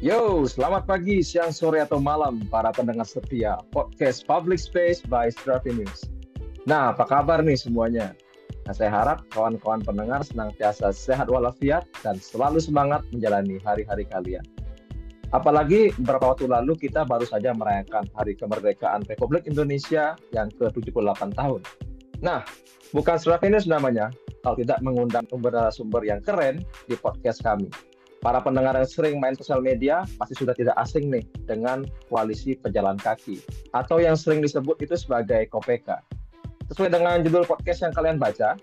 Yo, selamat pagi, siang, sore, atau malam para pendengar setia podcast Public Space by Strapi News. Nah, apa kabar nih semuanya? Nah, saya harap kawan-kawan pendengar senantiasa sehat walafiat dan selalu semangat menjalani hari-hari kalian. Apalagi beberapa waktu lalu kita baru saja merayakan Hari Kemerdekaan Republik Indonesia yang ke-78 tahun. Nah, bukan Strapi News namanya, kalau tidak mengundang sumber-sumber yang keren di podcast kami para pendengar yang sering main sosial media pasti sudah tidak asing nih dengan koalisi pejalan kaki atau yang sering disebut itu sebagai KOPK. Sesuai dengan judul podcast yang kalian baca,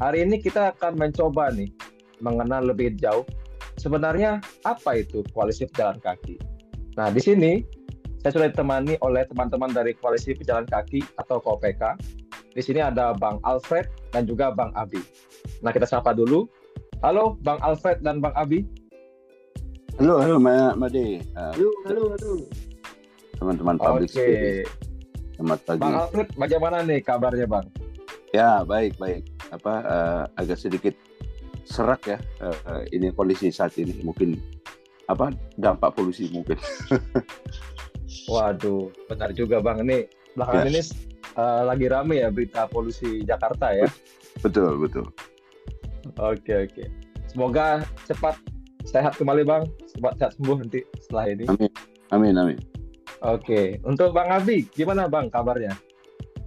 hari ini kita akan mencoba nih mengenal lebih jauh sebenarnya apa itu koalisi pejalan kaki. Nah, di sini saya sudah ditemani oleh teman-teman dari koalisi pejalan kaki atau KOPK. Di sini ada Bang Alfred dan juga Bang Abi. Nah, kita sapa dulu. Halo Bang Alfred dan Bang Abi. Halo, halo Mbak Made. Uh, halo, halo, halo. Teman-teman public Oke. Okay. Selamat pagi. Bang Alfred, bagaimana nih kabarnya Bang? Ya, baik, baik. Apa uh, agak sedikit serak ya uh, ini kondisi saat ini. Mungkin apa dampak polusi mungkin. Waduh, benar juga Bang. Ini belakangan ya. ini uh, lagi rame ya berita polusi Jakarta ya. Betul, betul. Oke, oke. Semoga cepat sehat kembali Bang. Cepat sehat sembuh nanti setelah ini. Amin. Amin, amin. Oke, untuk Bang Abi, gimana Bang kabarnya?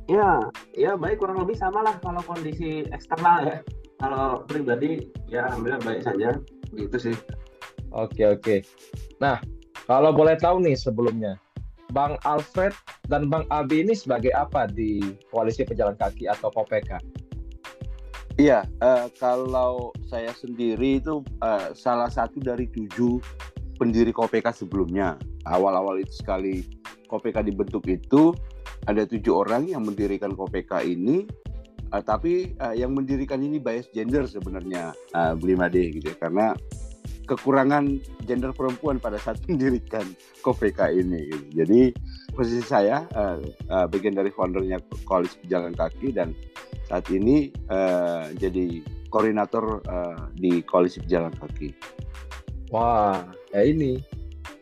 Ya, ya baik kurang lebih sama lah kalau kondisi eksternal ya. Kalau pribadi ya alhamdulillah baik saja. Gitu sih. Oke, oke. Nah, kalau boleh tahu nih sebelumnya, Bang Alfred dan Bang Abi ini sebagai apa di Koalisi Pejalan Kaki atau KOPK? Iya, uh, kalau saya sendiri itu uh, salah satu dari tujuh pendiri KPK sebelumnya. Awal-awal itu sekali KPK dibentuk itu ada tujuh orang yang mendirikan KPK ini, uh, tapi uh, yang mendirikan ini bias gender sebenarnya, uh, Blimade gitu ya, karena kekurangan gender perempuan pada saat mendirikan KPK ini. Gitu. Jadi posisi saya uh, uh, bagian dari foundernya Koalisi Pejalan Kaki dan saat ini uh, jadi koordinator uh, di Koalisi Pejalan Kaki. Wah, ya ini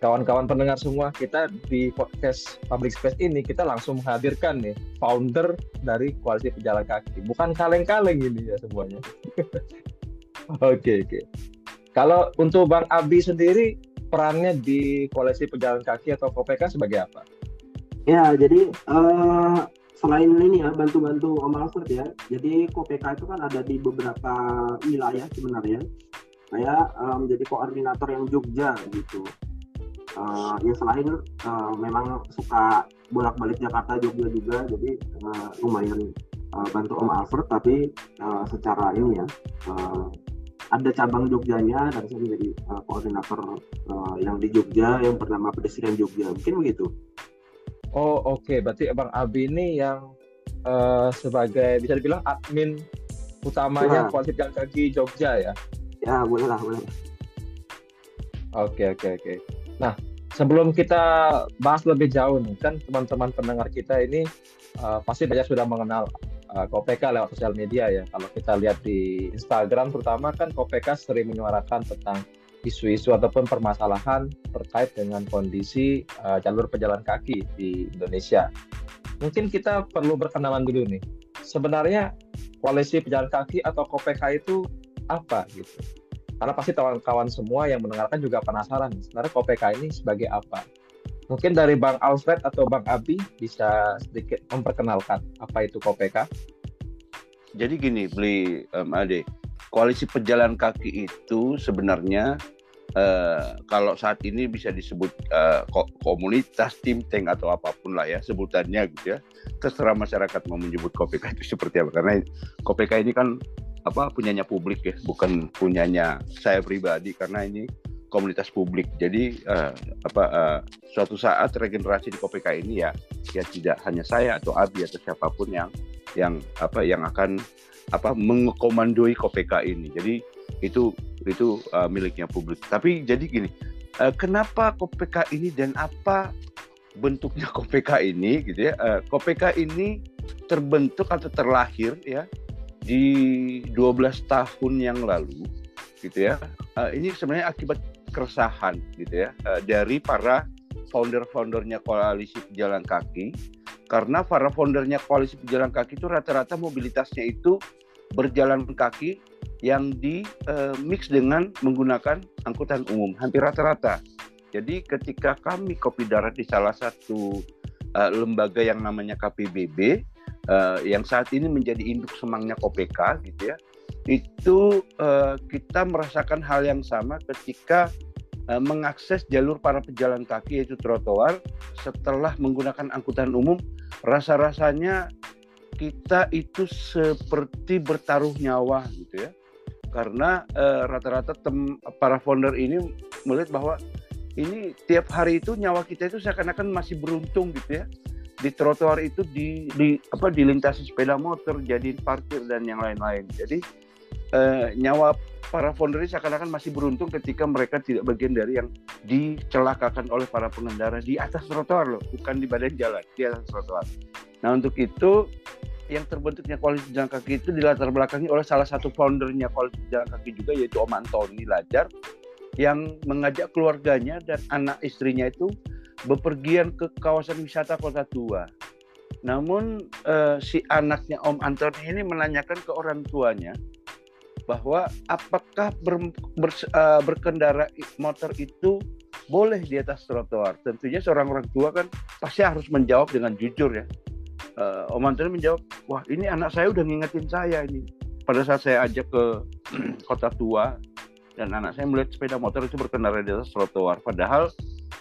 kawan-kawan pendengar semua kita di podcast Public Space ini kita langsung menghadirkan nih founder dari Koalisi Pejalan Kaki. Bukan kaleng-kaleng ini ya semuanya. Oke, oke. Kalau untuk Bang Abi sendiri perannya di Koalisi Pejalan Kaki atau KPK sebagai apa? Ya, jadi uh, selain ini ya bantu-bantu Om Alfred ya, jadi KPK itu kan ada di beberapa wilayah sebenarnya. Saya um, koordinator yang Jogja gitu. Uh, ya selain uh, memang suka bolak-balik Jakarta Jogja juga, jadi uh, lumayan uh, bantu Om Alfred, tapi uh, secara ini ya uh, ada cabang Jogjanya dan saya menjadi uh, koordinator uh, yang di Jogja yang bernama Pedestrian Jogja, mungkin begitu. Oh oke, okay. berarti Bang Abi ini yang uh, sebagai bisa dibilang admin utamanya ya. Koalisi Jalan Kaki Jogja ya? Ya boleh lah, boleh. Oke okay, oke okay, oke. Okay. Nah sebelum kita bahas lebih jauh nih, kan teman-teman pendengar kita ini uh, pasti banyak sudah mengenal uh, KPK lewat sosial media ya. Kalau kita lihat di Instagram terutama kan KPK sering menyuarakan tentang isu-isu ataupun permasalahan terkait dengan kondisi uh, jalur pejalan kaki di Indonesia. Mungkin kita perlu berkenalan dulu nih. Sebenarnya koalisi pejalan kaki atau KPK itu apa gitu? Karena pasti kawan-kawan semua yang mendengarkan juga penasaran. Sebenarnya KPK ini sebagai apa? Mungkin dari Bang Alfred atau Bang Abi bisa sedikit memperkenalkan apa itu KPK? Jadi gini, beli um, Ade koalisi pejalan kaki itu sebenarnya uh, kalau saat ini bisa disebut uh, komunitas, tim tank atau apa pun lah ya sebutannya gitu ya. Terserah masyarakat mau menyebut KPK itu seperti apa karena KPK ini kan apa punyanya publik ya, bukan punyanya saya pribadi karena ini komunitas publik. Jadi uh, apa uh, suatu saat regenerasi di KPK ini ya ya tidak hanya saya atau Abi atau siapa pun yang yang apa yang akan apa mengkomandoi KPK ini. Jadi itu itu uh, miliknya publik. Tapi jadi gini, uh, kenapa KPK ini dan apa bentuknya KPK ini gitu ya? Uh, KPK ini terbentuk atau terlahir ya di 12 tahun yang lalu gitu ya. Uh, ini sebenarnya akibat keresahan gitu ya uh, dari para founder-foundernya koalisi pejalan kaki karena para foundernya koalisi pejalan kaki itu rata-rata mobilitasnya itu berjalan kaki yang di uh, mix dengan menggunakan angkutan umum hampir rata-rata. Jadi ketika kami kopi darat di salah satu uh, lembaga yang namanya KPBB uh, yang saat ini menjadi induk semangnya KPK gitu ya, itu uh, kita merasakan hal yang sama ketika mengakses jalur para pejalan kaki yaitu trotoar setelah menggunakan angkutan umum rasa-rasanya kita itu seperti bertaruh nyawa gitu ya. Karena uh, rata-rata tem para founder ini melihat bahwa ini tiap hari itu nyawa kita itu seakan-akan masih beruntung gitu ya. Di trotoar itu di, di apa dilintasi sepeda motor jadi parkir dan yang lain-lain. Jadi uh, nyawa para founder ini seakan-akan masih beruntung ketika mereka tidak bagian dari yang dicelakakan oleh para pengendara di atas trotoar loh, bukan di badan jalan, di atas trotoar. Nah untuk itu yang terbentuknya koalisi jalan kaki itu dilatar belakangi oleh salah satu foundernya koalisi jalan kaki juga yaitu Om Antoni Lajar yang mengajak keluarganya dan anak istrinya itu bepergian ke kawasan wisata Kota Tua. Namun eh, si anaknya Om Antoni ini menanyakan ke orang tuanya bahwa apakah ber, ber, uh, berkendara motor itu boleh di atas trotoar. Tentunya seorang orang tua kan pasti harus menjawab dengan jujur ya. Uh, Om Antoni menjawab, wah ini anak saya udah ngingetin saya ini. Pada saat saya ajak ke kota tua dan anak saya melihat sepeda motor itu berkendara di atas trotoar. Padahal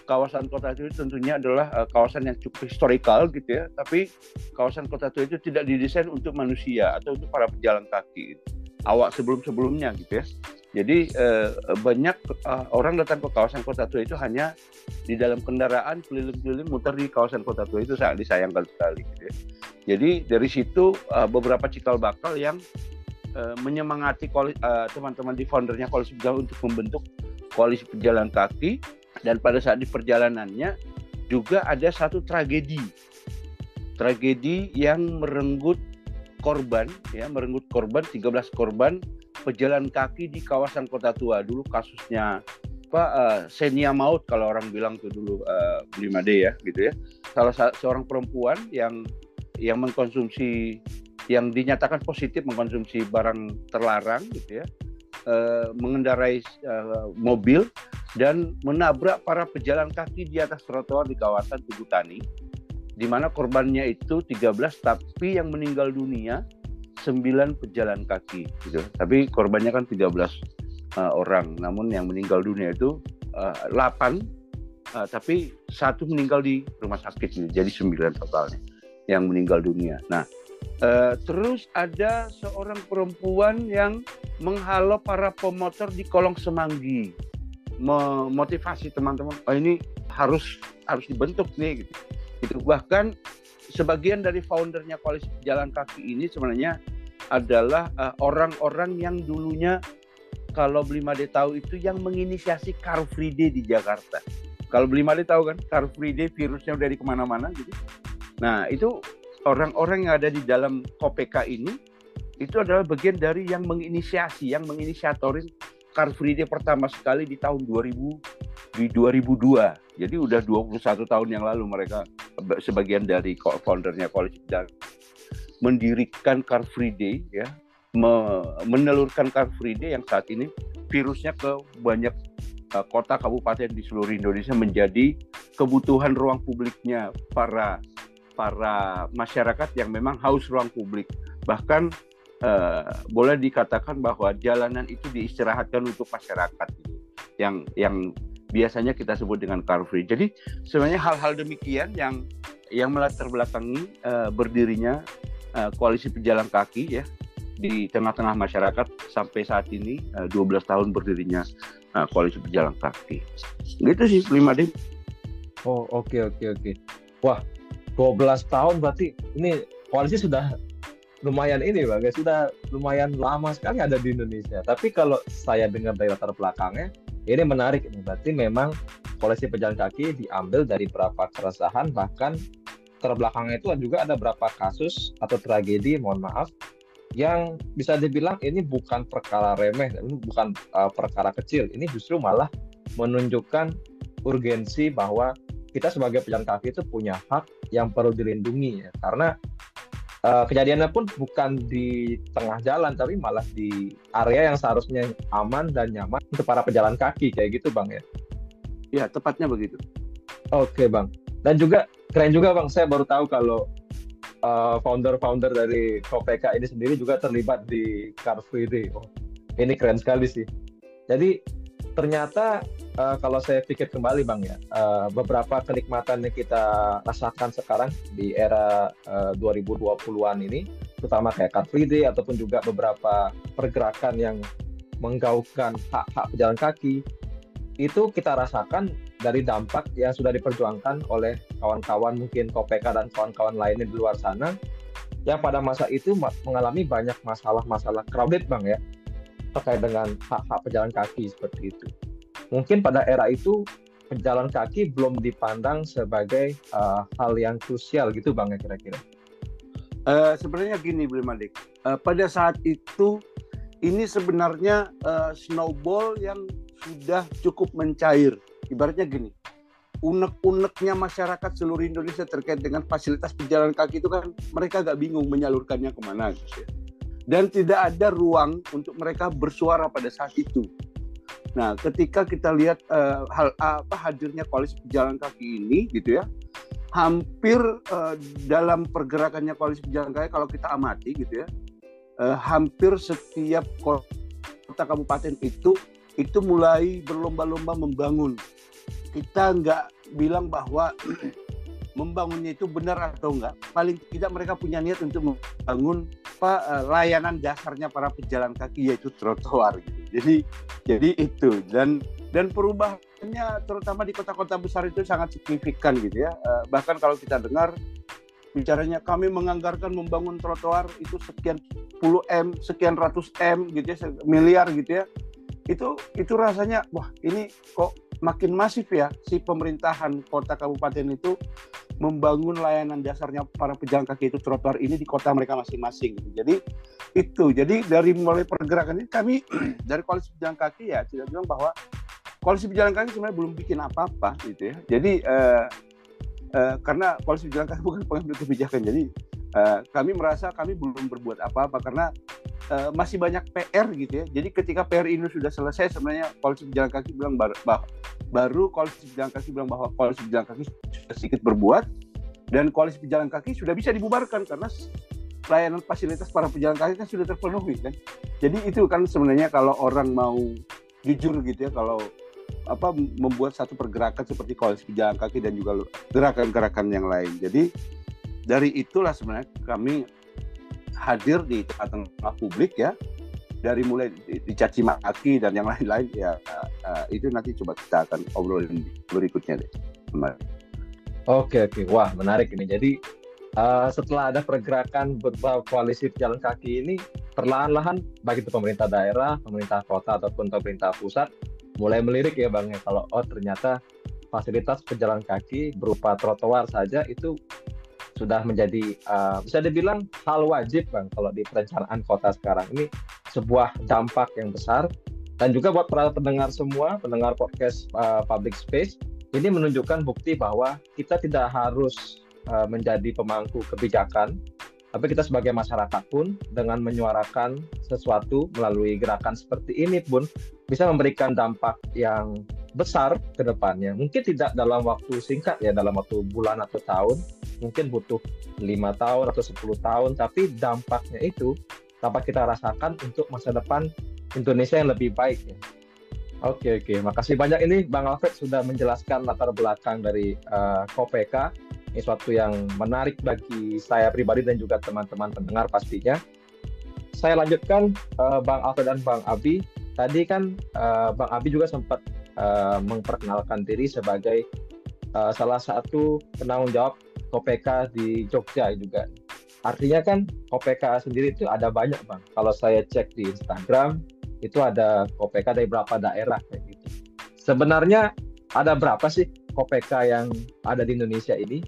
kawasan kota itu tentunya adalah uh, kawasan yang cukup historikal gitu ya. Tapi kawasan kota tua itu tidak didesain untuk manusia atau untuk para pejalan kaki. Gitu awak sebelum-sebelumnya gitu ya. Jadi eh, banyak uh, orang datang ke kawasan Kota Tua itu hanya di dalam kendaraan keliling-keliling muter di kawasan Kota Tua itu sangat disayangkan sekali. Gitu ya. Jadi dari situ uh, beberapa cikal bakal yang uh, menyemangati teman-teman uh, di foundernya koalisi pejalan untuk membentuk koalisi pejalan kaki dan pada saat di perjalanannya juga ada satu tragedi tragedi yang merenggut korban ya merenggut korban 13 korban pejalan kaki di kawasan Kota Tua. Dulu kasusnya apa uh, Senia Maut kalau orang bilang tuh dulu uh, eh, 5D ya gitu ya. Salah seorang perempuan yang yang mengkonsumsi yang dinyatakan positif mengkonsumsi barang terlarang gitu ya uh, mengendarai uh, mobil dan menabrak para pejalan kaki di atas trotoar di kawasan Tugu Tani di mana korbannya itu 13 tapi yang meninggal dunia 9 pejalan kaki gitu. Tapi korbannya kan 13 uh, orang, namun yang meninggal dunia itu uh, 8 uh, tapi satu meninggal di rumah sakit gitu. Jadi 9 totalnya yang meninggal dunia. Nah, uh, terus ada seorang perempuan yang menghalau para pemotor di kolong semanggi memotivasi teman-teman oh ini harus harus dibentuk nih gitu Gitu. Bahkan sebagian dari foundernya koalisi jalan kaki ini sebenarnya adalah uh, orang-orang yang dulunya kalau beli Made tahu itu yang menginisiasi Car Free Day di Jakarta. Kalau beli Made tahu kan Car Free Day virusnya dari ke mana-mana gitu. Nah itu orang-orang yang ada di dalam KPK ini itu adalah bagian dari yang menginisiasi, yang menginisiatorin Car Free Day pertama sekali di tahun 2000 di 2002. Jadi udah 21 tahun yang lalu mereka sebagian dari foundernya koalisi dan mendirikan Car Free Day ya, menelurkan Car Free Day yang saat ini virusnya ke banyak uh, kota kabupaten di seluruh Indonesia menjadi kebutuhan ruang publiknya para para masyarakat yang memang haus ruang publik. Bahkan uh, boleh dikatakan bahwa jalanan itu diistirahatkan untuk masyarakat yang yang biasanya kita sebut dengan car free. Jadi sebenarnya hal-hal demikian yang yang melatar belakangi uh, berdirinya uh, koalisi pejalan kaki ya di tengah-tengah masyarakat sampai saat ini uh, 12 tahun berdirinya uh, koalisi pejalan kaki. Gitu sih 5D. Oh, oke okay, oke okay, oke. Okay. Wah, 12 tahun berarti ini koalisi sudah lumayan ini bang, sudah lumayan lama sekali ada di Indonesia. Tapi kalau saya dengar dari latar belakangnya, ini menarik. Ini berarti memang koleksi pejalan kaki diambil dari beberapa keresahan, bahkan terbelakangnya itu juga ada beberapa kasus atau tragedi, mohon maaf, yang bisa dibilang ini bukan perkara remeh, ini bukan uh, perkara kecil. Ini justru malah menunjukkan urgensi bahwa kita sebagai pejalan kaki itu punya hak yang perlu dilindungi ya karena uh, kejadiannya pun bukan di tengah jalan tapi malah di area yang seharusnya aman dan nyaman untuk para pejalan kaki kayak gitu bang ya? Ya tepatnya begitu. Oke bang. Dan juga keren juga bang saya baru tahu kalau uh, founder-founder dari KPK ini sendiri juga terlibat di Car Free Day. Oh ini keren sekali sih. Jadi ternyata uh, kalau saya pikir kembali bang ya uh, beberapa kenikmatan yang kita rasakan sekarang di era uh, 2020-an ini terutama kayak Car Free Day ataupun juga beberapa pergerakan yang menggaungkan hak-hak pejalan kaki itu kita rasakan dari dampak yang sudah diperjuangkan oleh kawan-kawan mungkin KPK dan kawan-kawan lainnya di luar sana yang pada masa itu mengalami banyak masalah-masalah crowded bang ya terkait dengan hak-hak pejalan kaki seperti itu. Mungkin pada era itu pejalan kaki belum dipandang sebagai uh, hal yang krusial gitu bang ya kira-kira. Uh, sebenarnya gini Bli Malik, uh, pada saat itu ini sebenarnya uh, snowball yang sudah cukup mencair. Ibaratnya gini, unek-uneknya masyarakat seluruh Indonesia terkait dengan fasilitas pejalan kaki itu kan mereka agak bingung menyalurkannya ke mana gitu ya dan tidak ada ruang untuk mereka bersuara pada saat itu. Nah, ketika kita lihat uh, hal apa hadirnya koalisi pejalan kaki ini, gitu ya, hampir uh, dalam pergerakannya koalisi pejalan kaki kalau kita amati, gitu ya, uh, hampir setiap kota kabupaten itu itu mulai berlomba-lomba membangun. Kita nggak bilang bahwa membangunnya itu benar atau enggak. Paling tidak mereka punya niat untuk membangun apa eh, layanan dasarnya para pejalan kaki yaitu trotoar gitu. Jadi jadi itu dan dan perubahannya terutama di kota-kota besar itu sangat signifikan gitu ya. Eh, bahkan kalau kita dengar bicaranya kami menganggarkan membangun trotoar itu sekian puluh M, sekian ratus M gitu ya, miliar gitu ya. Itu itu rasanya wah ini kok makin masif ya si pemerintahan kota kabupaten itu membangun layanan dasarnya para pejalan kaki itu trotoar ini di kota mereka masing-masing. Jadi itu. Jadi dari mulai pergerakan ini kami dari koalisi pejalan kaki ya tidak bilang bahwa koalisi pejalan kaki sebenarnya belum bikin apa-apa gitu ya. Jadi uh, uh, karena koalisi pejalan kaki bukan pengambil kebijakan. Jadi uh, kami merasa kami belum berbuat apa-apa karena uh, masih banyak PR gitu ya. Jadi ketika PR ini sudah selesai sebenarnya koalisi pejalan kaki bilang bahwa baru koalisi pejalan kaki bilang bahwa koalisi pejalan kaki sudah sedikit berbuat dan koalisi pejalan kaki sudah bisa dibubarkan karena layanan fasilitas para pejalan kaki kan sudah terpenuhi kan. Jadi itu kan sebenarnya kalau orang mau jujur gitu ya kalau apa membuat satu pergerakan seperti koalisi pejalan kaki dan juga gerakan-gerakan yang lain. Jadi dari itulah sebenarnya kami hadir di tengah-tengah publik ya. Dari mulai dicaci maki dan yang lain-lain ya uh, itu nanti coba kita akan obrolin berikutnya deh. Oke oke. Wah menarik ini. Jadi uh, setelah ada pergerakan beberapa koalisi pejalan kaki ini perlahan-lahan baik itu pemerintah daerah, pemerintah kota ataupun pemerintah pusat mulai melirik ya bang ya kalau oh ternyata fasilitas pejalan kaki berupa trotoar saja itu sudah menjadi uh, bisa dibilang hal wajib bang kalau di perencanaan kota sekarang ini sebuah dampak yang besar dan juga buat para pendengar semua pendengar podcast uh, public space ini menunjukkan bukti bahwa kita tidak harus uh, menjadi pemangku kebijakan tapi kita sebagai masyarakat pun dengan menyuarakan sesuatu melalui gerakan seperti ini pun bisa memberikan dampak yang besar ke depannya. Mungkin tidak dalam waktu singkat ya, dalam waktu bulan atau tahun, mungkin butuh lima tahun atau 10 tahun, tapi dampaknya itu dapat kita rasakan untuk masa depan Indonesia yang lebih baik ya. Oke oke, makasih banyak ini Bang Alfred sudah menjelaskan latar belakang dari uh, KOPK ini suatu yang menarik bagi saya pribadi dan juga teman-teman pendengar pastinya. Saya lanjutkan uh, Bang Alfred dan Bang Abi. Tadi kan uh, Bang Abi juga sempat uh, memperkenalkan diri sebagai uh, salah satu penanggung jawab KPK di Jogja juga. Artinya kan KPK sendiri itu ada banyak bang. Kalau saya cek di Instagram itu ada KPK dari beberapa daerah kayak gitu. Sebenarnya ada berapa sih KPK yang ada di Indonesia ini?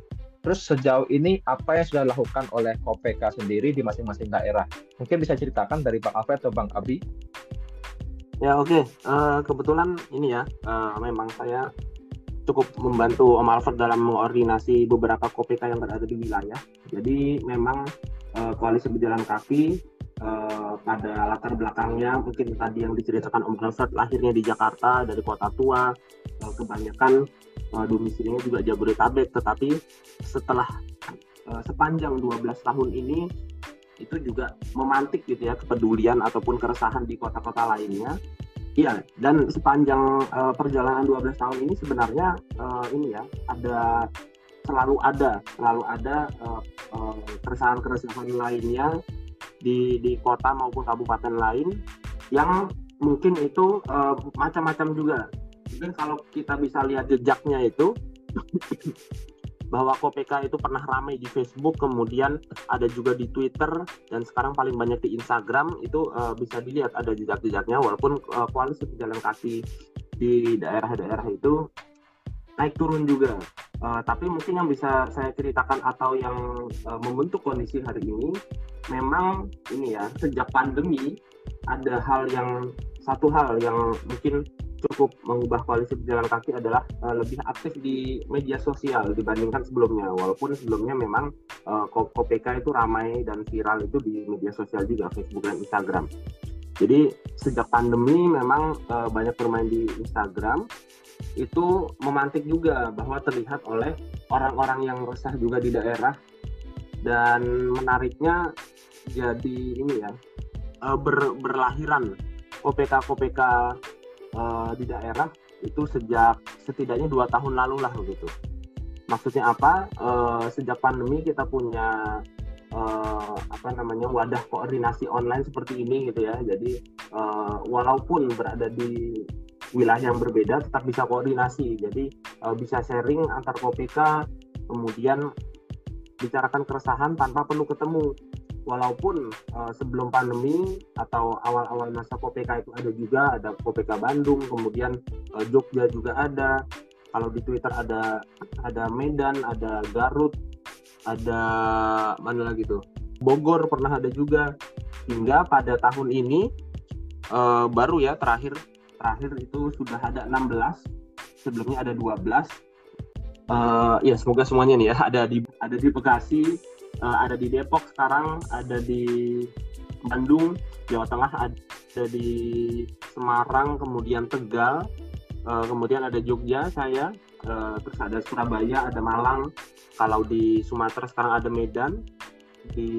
Terus sejauh ini apa yang sudah dilakukan oleh KPK sendiri di masing-masing daerah? Mungkin bisa ceritakan dari Bang Alfred atau Bang Abi? Ya oke, okay. uh, kebetulan ini ya, uh, memang saya cukup membantu Om Alfred dalam mengordinasi beberapa KPK yang berada di wilayah. Jadi memang uh, koalisi berjalan kaki uh, pada latar belakangnya mungkin tadi yang diceritakan Om Alfred lahirnya di Jakarta dari kota tua, uh, kebanyakan uh, domisilinya juga Jabodetabek, tetapi setelah uh, sepanjang 12 tahun ini itu juga memantik gitu ya kepedulian ataupun keresahan di kota-kota lainnya. Iya, dan sepanjang uh, perjalanan 12 tahun ini sebenarnya uh, ini ya ada selalu ada selalu ada uh, uh, keresahan-keresahan lainnya di di kota maupun kabupaten lain yang mungkin itu uh, macam-macam juga. Mungkin kalau kita bisa lihat jejaknya itu bahwa KPK itu pernah ramai di Facebook, kemudian ada juga di Twitter dan sekarang paling banyak di Instagram itu uh, bisa dilihat ada jejak-jejaknya walaupun uh, koalisi pejalan kaki di daerah-daerah itu naik turun juga. Uh, tapi mungkin yang bisa saya ceritakan atau yang uh, membentuk kondisi hari ini memang ini ya sejak pandemi ada hal yang satu hal yang mungkin cukup mengubah koalisi pejalan kaki adalah uh, lebih aktif di media sosial dibandingkan sebelumnya. Walaupun sebelumnya memang uh, eh, KPK itu ramai dan viral itu di media sosial juga Facebook dan Instagram. Jadi sejak pandemi memang uh, banyak bermain di Instagram itu memantik juga bahwa terlihat oleh orang-orang yang resah juga di daerah dan menariknya jadi ini ya ber, berlahiran KPK uh, di daerah itu sejak setidaknya dua tahun lalu lah begitu. Maksudnya apa? Uh, sejak pandemi kita punya uh, apa namanya wadah koordinasi online seperti ini gitu ya. Jadi uh, walaupun berada di wilayah yang berbeda tetap bisa koordinasi. Jadi uh, bisa sharing antar KPK, kemudian bicarakan keresahan tanpa perlu ketemu walaupun uh, sebelum pandemi atau awal-awal masa KPK itu ada juga ada KPK Bandung kemudian uh, Jogja juga ada. Kalau di Twitter ada ada Medan ada Garut ada mana lagi tuh? Bogor pernah ada juga. Hingga pada tahun ini uh, baru ya terakhir terakhir itu sudah ada 16 sebelumnya ada 12 uh, ya semoga semuanya nih ya ada di ada di Bekasi uh, ada di Depok sekarang, ada di Bandung, Jawa Tengah, ada di Semarang, kemudian Tegal, uh, kemudian ada Jogja saya, uh, terus ada Surabaya, ada Malang. Kalau di Sumatera sekarang ada Medan, di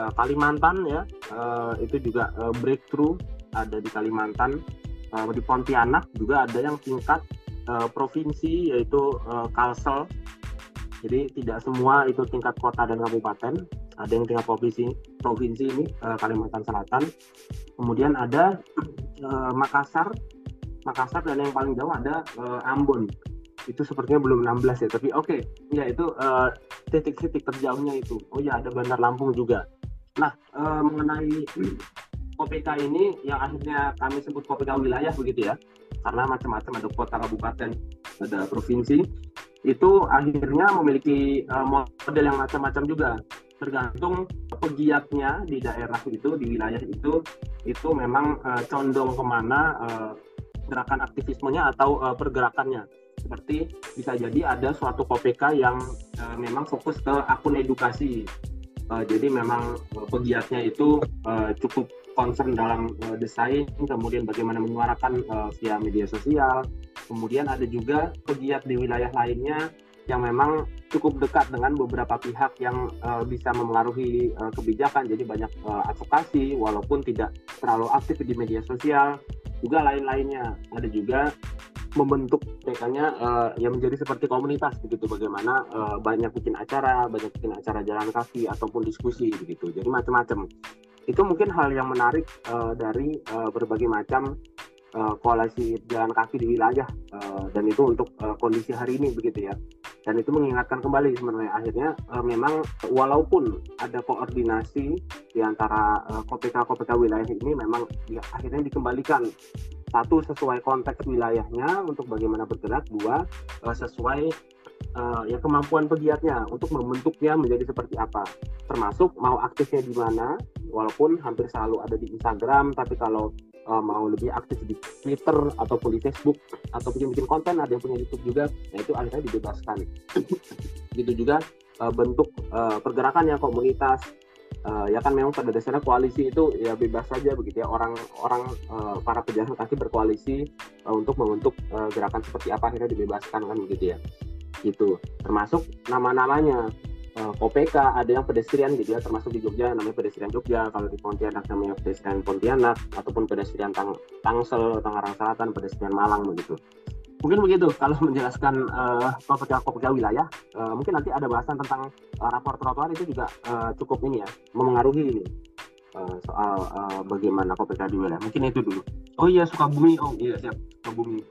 uh, Kalimantan ya uh, itu juga uh, breakthrough ada di Kalimantan, uh, di Pontianak juga ada yang tingkat uh, provinsi yaitu uh, Kalsel jadi tidak semua itu tingkat kota dan kabupaten, ada yang tingkat provinsi provinsi ini uh, Kalimantan Selatan. Kemudian ada uh, Makassar, Makassar dan yang paling jauh ada uh, Ambon. Itu sepertinya belum 16 ya, tapi oke, okay. ya itu titik-titik uh, terjauhnya itu. Oh ya ada Bandar Lampung juga. Nah mengenai KPK ini yang akhirnya kami sebut KPK wilayah begitu ya, karena macam-macam ada kota kabupaten, ada provinsi itu akhirnya memiliki uh, model yang macam-macam juga. Tergantung pegiatnya di daerah itu di wilayah itu itu memang uh, condong ke mana uh, gerakan aktivismenya atau uh, pergerakannya. Seperti bisa jadi ada suatu KPK yang uh, memang fokus ke akun edukasi. Uh, jadi memang pegiatnya itu uh, cukup concern dalam uh, desain kemudian bagaimana menyuarakan uh, via media sosial Kemudian ada juga pegiat di wilayah lainnya yang memang cukup dekat dengan beberapa pihak yang uh, bisa memengaruhi uh, kebijakan. Jadi banyak uh, advokasi walaupun tidak terlalu aktif di media sosial. Juga lain-lainnya. Ada juga membentuk mereka-nya uh, yang menjadi seperti komunitas begitu bagaimana uh, banyak bikin acara, banyak bikin acara jalan kaki ataupun diskusi begitu. Jadi macam-macam. Itu mungkin hal yang menarik uh, dari uh, berbagai macam uh, koalisi jalan kaki di wilayah uh, dan itu untuk uh, kondisi hari ini begitu ya. Dan itu mengingatkan kembali sebenarnya. Akhirnya uh, memang walaupun ada koordinasi di antara uh, KPK KPK wilayah ini memang ya, akhirnya dikembalikan. Satu sesuai konteks wilayahnya untuk bagaimana bergerak. Dua uh, sesuai uh, ya kemampuan pegiatnya untuk membentuknya menjadi seperti apa. Termasuk mau aktifnya di mana walaupun hampir selalu ada di Instagram tapi kalau uh, mau lebih aktif di Twitter ataupun di Facebook atau bikin bikin konten ada yang punya YouTube juga nah itu akhirnya dibebaskan. Gitu juga uh, bentuk uh, pergerakan yang komunitas uh, ya kan memang pada dasarnya koalisi itu ya bebas saja begitu ya. Orang-orang uh, para pejalan kaki berkoalisi uh, untuk membentuk uh, gerakan seperti apa akhirnya dibebaskan kan begitu ya. Gitu. Termasuk nama-namanya uh, OPK ada yang pedestrian gitu ya termasuk di Jogja namanya pedestrian Jogja kalau di Pontianak namanya pedestrian Pontianak ataupun pedestrian Tang Tangsel Tangerang Selatan pedestrian Malang begitu. Mungkin begitu kalau menjelaskan uh, kopeka wilayah uh, mungkin nanti ada bahasan tentang uh, rapor trotoar itu juga uh, cukup ini ya memengaruhi ini soal uh, bagaimana kopeka di wilayah. Mungkin itu dulu. Oh iya Sukabumi oh iya siap Sukabumi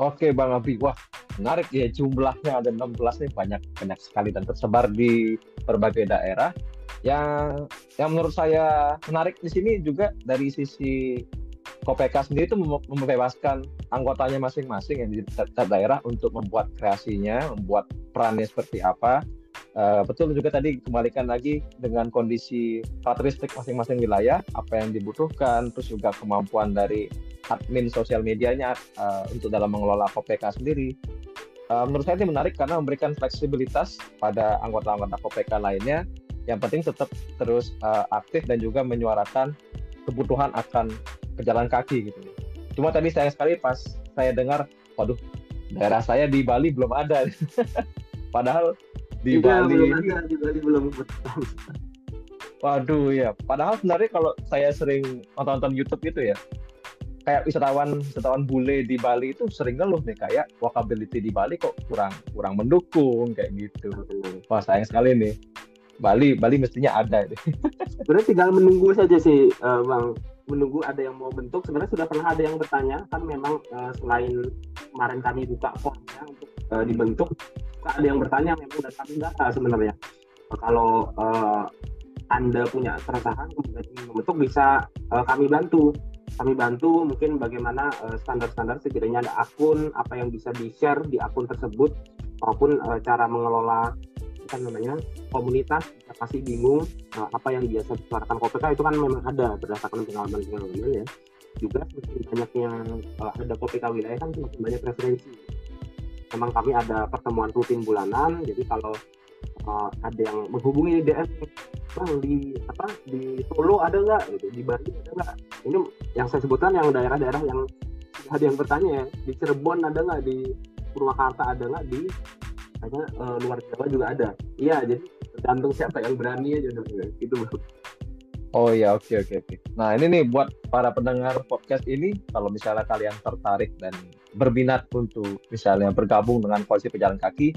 Oke Bang Abi, wah menarik ya jumlahnya ada 16 nih banyak banyak sekali dan tersebar di berbagai daerah. Yang yang menurut saya menarik di sini juga dari sisi KPK sendiri itu membebaskan anggotanya masing-masing yang di daerah untuk membuat kreasinya, membuat perannya seperti apa. Uh, betul juga tadi kembalikan lagi dengan kondisi karakteristik masing-masing wilayah, apa yang dibutuhkan, terus juga kemampuan dari admin sosial medianya uh, untuk dalam mengelola KPK sendiri. Uh, menurut saya ini menarik karena memberikan fleksibilitas pada anggota-anggota KPK lainnya. Yang penting tetap terus uh, aktif dan juga menyuarakan kebutuhan akan pejalan kaki gitu. Cuma tadi saya sekali pas saya dengar, waduh, daerah saya di Bali belum ada. Padahal di Tidak, Bali belum ada, di Bali belum Waduh ya, padahal sebenarnya kalau saya sering nonton-nonton YouTube itu ya, kayak wisatawan wisatawan bule di Bali itu sering ngeluh nih kayak walkability di Bali kok kurang kurang mendukung kayak gitu. Wah sayang sekali nih. Bali Bali mestinya ada. Sebenarnya tinggal menunggu saja sih uh, Bang. Menunggu ada yang mau bentuk. Sebenarnya sudah pernah ada yang bertanya kan memang uh, selain kemarin kami buka formnya untuk uh, dibentuk, ada yang bertanya memang dan kami data sebenarnya. Kalau uh, anda punya keresahan kemudian ingin membentuk bisa uh, kami bantu kami bantu mungkin bagaimana uh, standar-standar sekiranya ada akun apa yang bisa di share di akun tersebut maupun uh, cara mengelola apa namanya komunitas kita pasti bingung uh, apa yang biasa disuarakan KPK itu kan memang ada berdasarkan pengalaman-pengalaman ya. Juga semakin banyaknya uh, ada KPK wilayah kan semakin banyak referensi. Memang kami ada pertemuan rutin bulanan jadi kalau uh, ada yang menghubungi DM bang di apa di Solo ada nggak? Gitu di Bali ada nggak? Ini yang saya sebutkan yang daerah-daerah yang ada yang bertanya ya di Cirebon ada nggak? Di Purwakarta ada nggak? Di hanya uh, luar Jawa juga ada. Iya jadi tergantung siapa yang berani aja gitu. Oh ya oke okay, oke okay, oke. Okay. Nah ini nih buat para pendengar podcast ini kalau misalnya kalian tertarik dan berminat untuk misalnya bergabung dengan koalisi pejalan kaki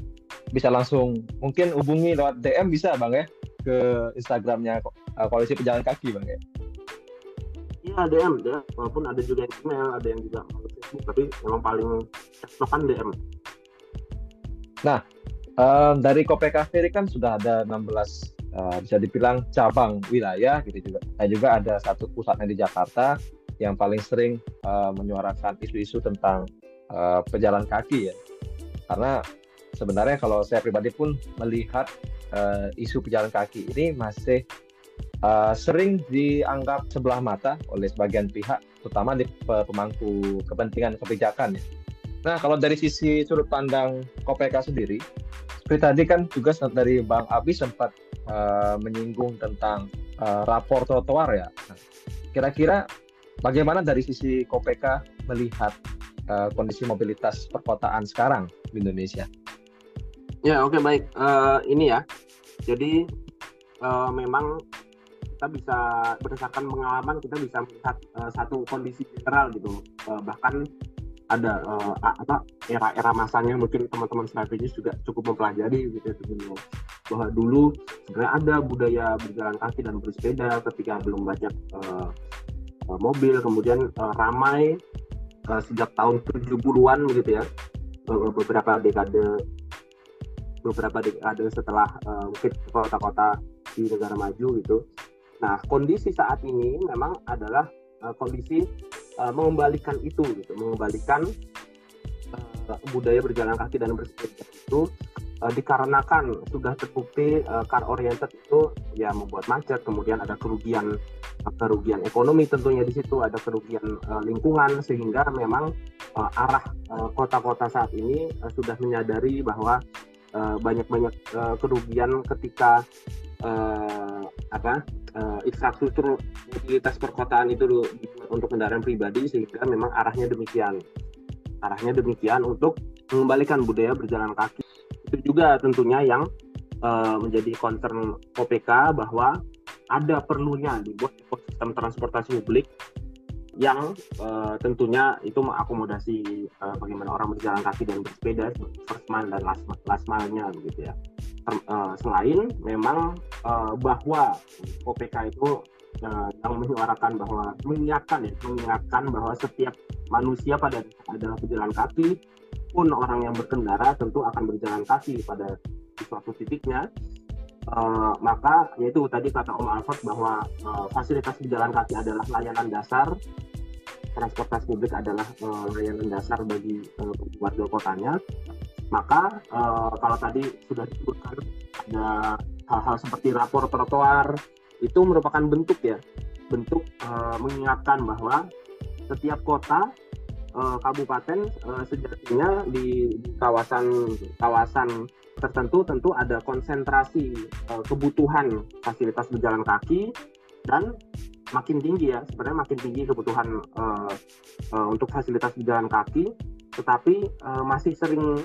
bisa langsung mungkin hubungi lewat DM bisa bang ya ke Instagramnya uh, koalisi pejalan kaki bang ya. Iya DM, DM walaupun ada juga yang email, ada yang juga tapi memang paling kan DM. Nah um, dari KPK sendiri kan sudah ada 16 uh, bisa dibilang cabang wilayah gitu juga. Saya juga ada satu pusatnya di Jakarta yang paling sering uh, menyuarakan isu-isu tentang uh, pejalan kaki ya. Karena sebenarnya kalau saya pribadi pun melihat uh, isu pejalan kaki ini masih uh, sering dianggap sebelah mata oleh sebagian pihak, terutama di pemangku kepentingan kebijakan ya. Nah, kalau dari sisi sudut pandang KPK sendiri, seperti tadi kan juga dari Bang Abi sempat uh, menyinggung tentang uh, rapor trotoar ya. Nah, kira-kira bagaimana dari sisi KPK melihat uh, kondisi mobilitas perkotaan sekarang di Indonesia? Ya oke okay, baik uh, ini ya. Jadi uh, memang kita bisa berdasarkan pengalaman kita bisa melihat uh, satu kondisi general gitu. Uh, bahkan ada uh, apa era-era masanya mungkin teman-teman strategis juga cukup mempelajari gitu ya bahwa dulu sebenarnya ada budaya berjalan kaki dan bersepeda ketika belum banyak uh, mobil kemudian uh, ramai uh, sejak tahun 70-an begitu ya. Beberapa dekade beberapa dekade setelah uh, mungkin kota-kota di negara maju gitu. Nah kondisi saat ini memang adalah uh, kondisi uh, mengembalikan itu gitu mengembalikan uh, budaya berjalan kaki dan bersepeda itu uh, dikarenakan sudah terbukti uh, car oriented itu ya membuat macet kemudian ada kerugian kerugian ekonomi tentunya di situ ada kerugian uh, lingkungan sehingga memang uh, arah uh, kota-kota saat ini uh, sudah menyadari bahwa banyak-banyak uh, uh, kerugian ketika uh, apa uh, infrastruktur mobilitas perkotaan itu untuk kendaraan pribadi sehingga memang arahnya demikian. Arahnya demikian untuk mengembalikan budaya berjalan kaki itu juga tentunya yang uh, menjadi concern OPK bahwa ada perlunya dibuat ekosistem transportasi publik yang uh, tentunya itu mengakomodasi uh, bagaimana orang berjalan kaki dan bersepeda first mile dan last, last mile-nya begitu ya. Uh, selain memang uh, bahwa OPK itu uh, yang menyuarakan bahwa mengingatkan ya mengingatkan bahwa setiap manusia pada adalah pejalan kaki pun orang yang berkendara tentu akan berjalan kaki pada suatu titiknya. Uh, maka yaitu tadi kata Om Alfred bahwa uh, fasilitas berjalan kaki adalah layanan dasar transportasi publik adalah uh, layanan dasar bagi uh, warga kotanya. Maka uh, kalau tadi sudah disebutkan ada hal-hal seperti rapor trotoar itu merupakan bentuk ya. Bentuk uh, mengingatkan bahwa setiap kota uh, kabupaten uh, sejatinya di, kawasan kawasan tertentu tentu ada konsentrasi uh, kebutuhan fasilitas berjalan kaki dan makin tinggi ya sebenarnya makin tinggi kebutuhan uh, uh, untuk fasilitas berjalan kaki. Tetapi uh, masih sering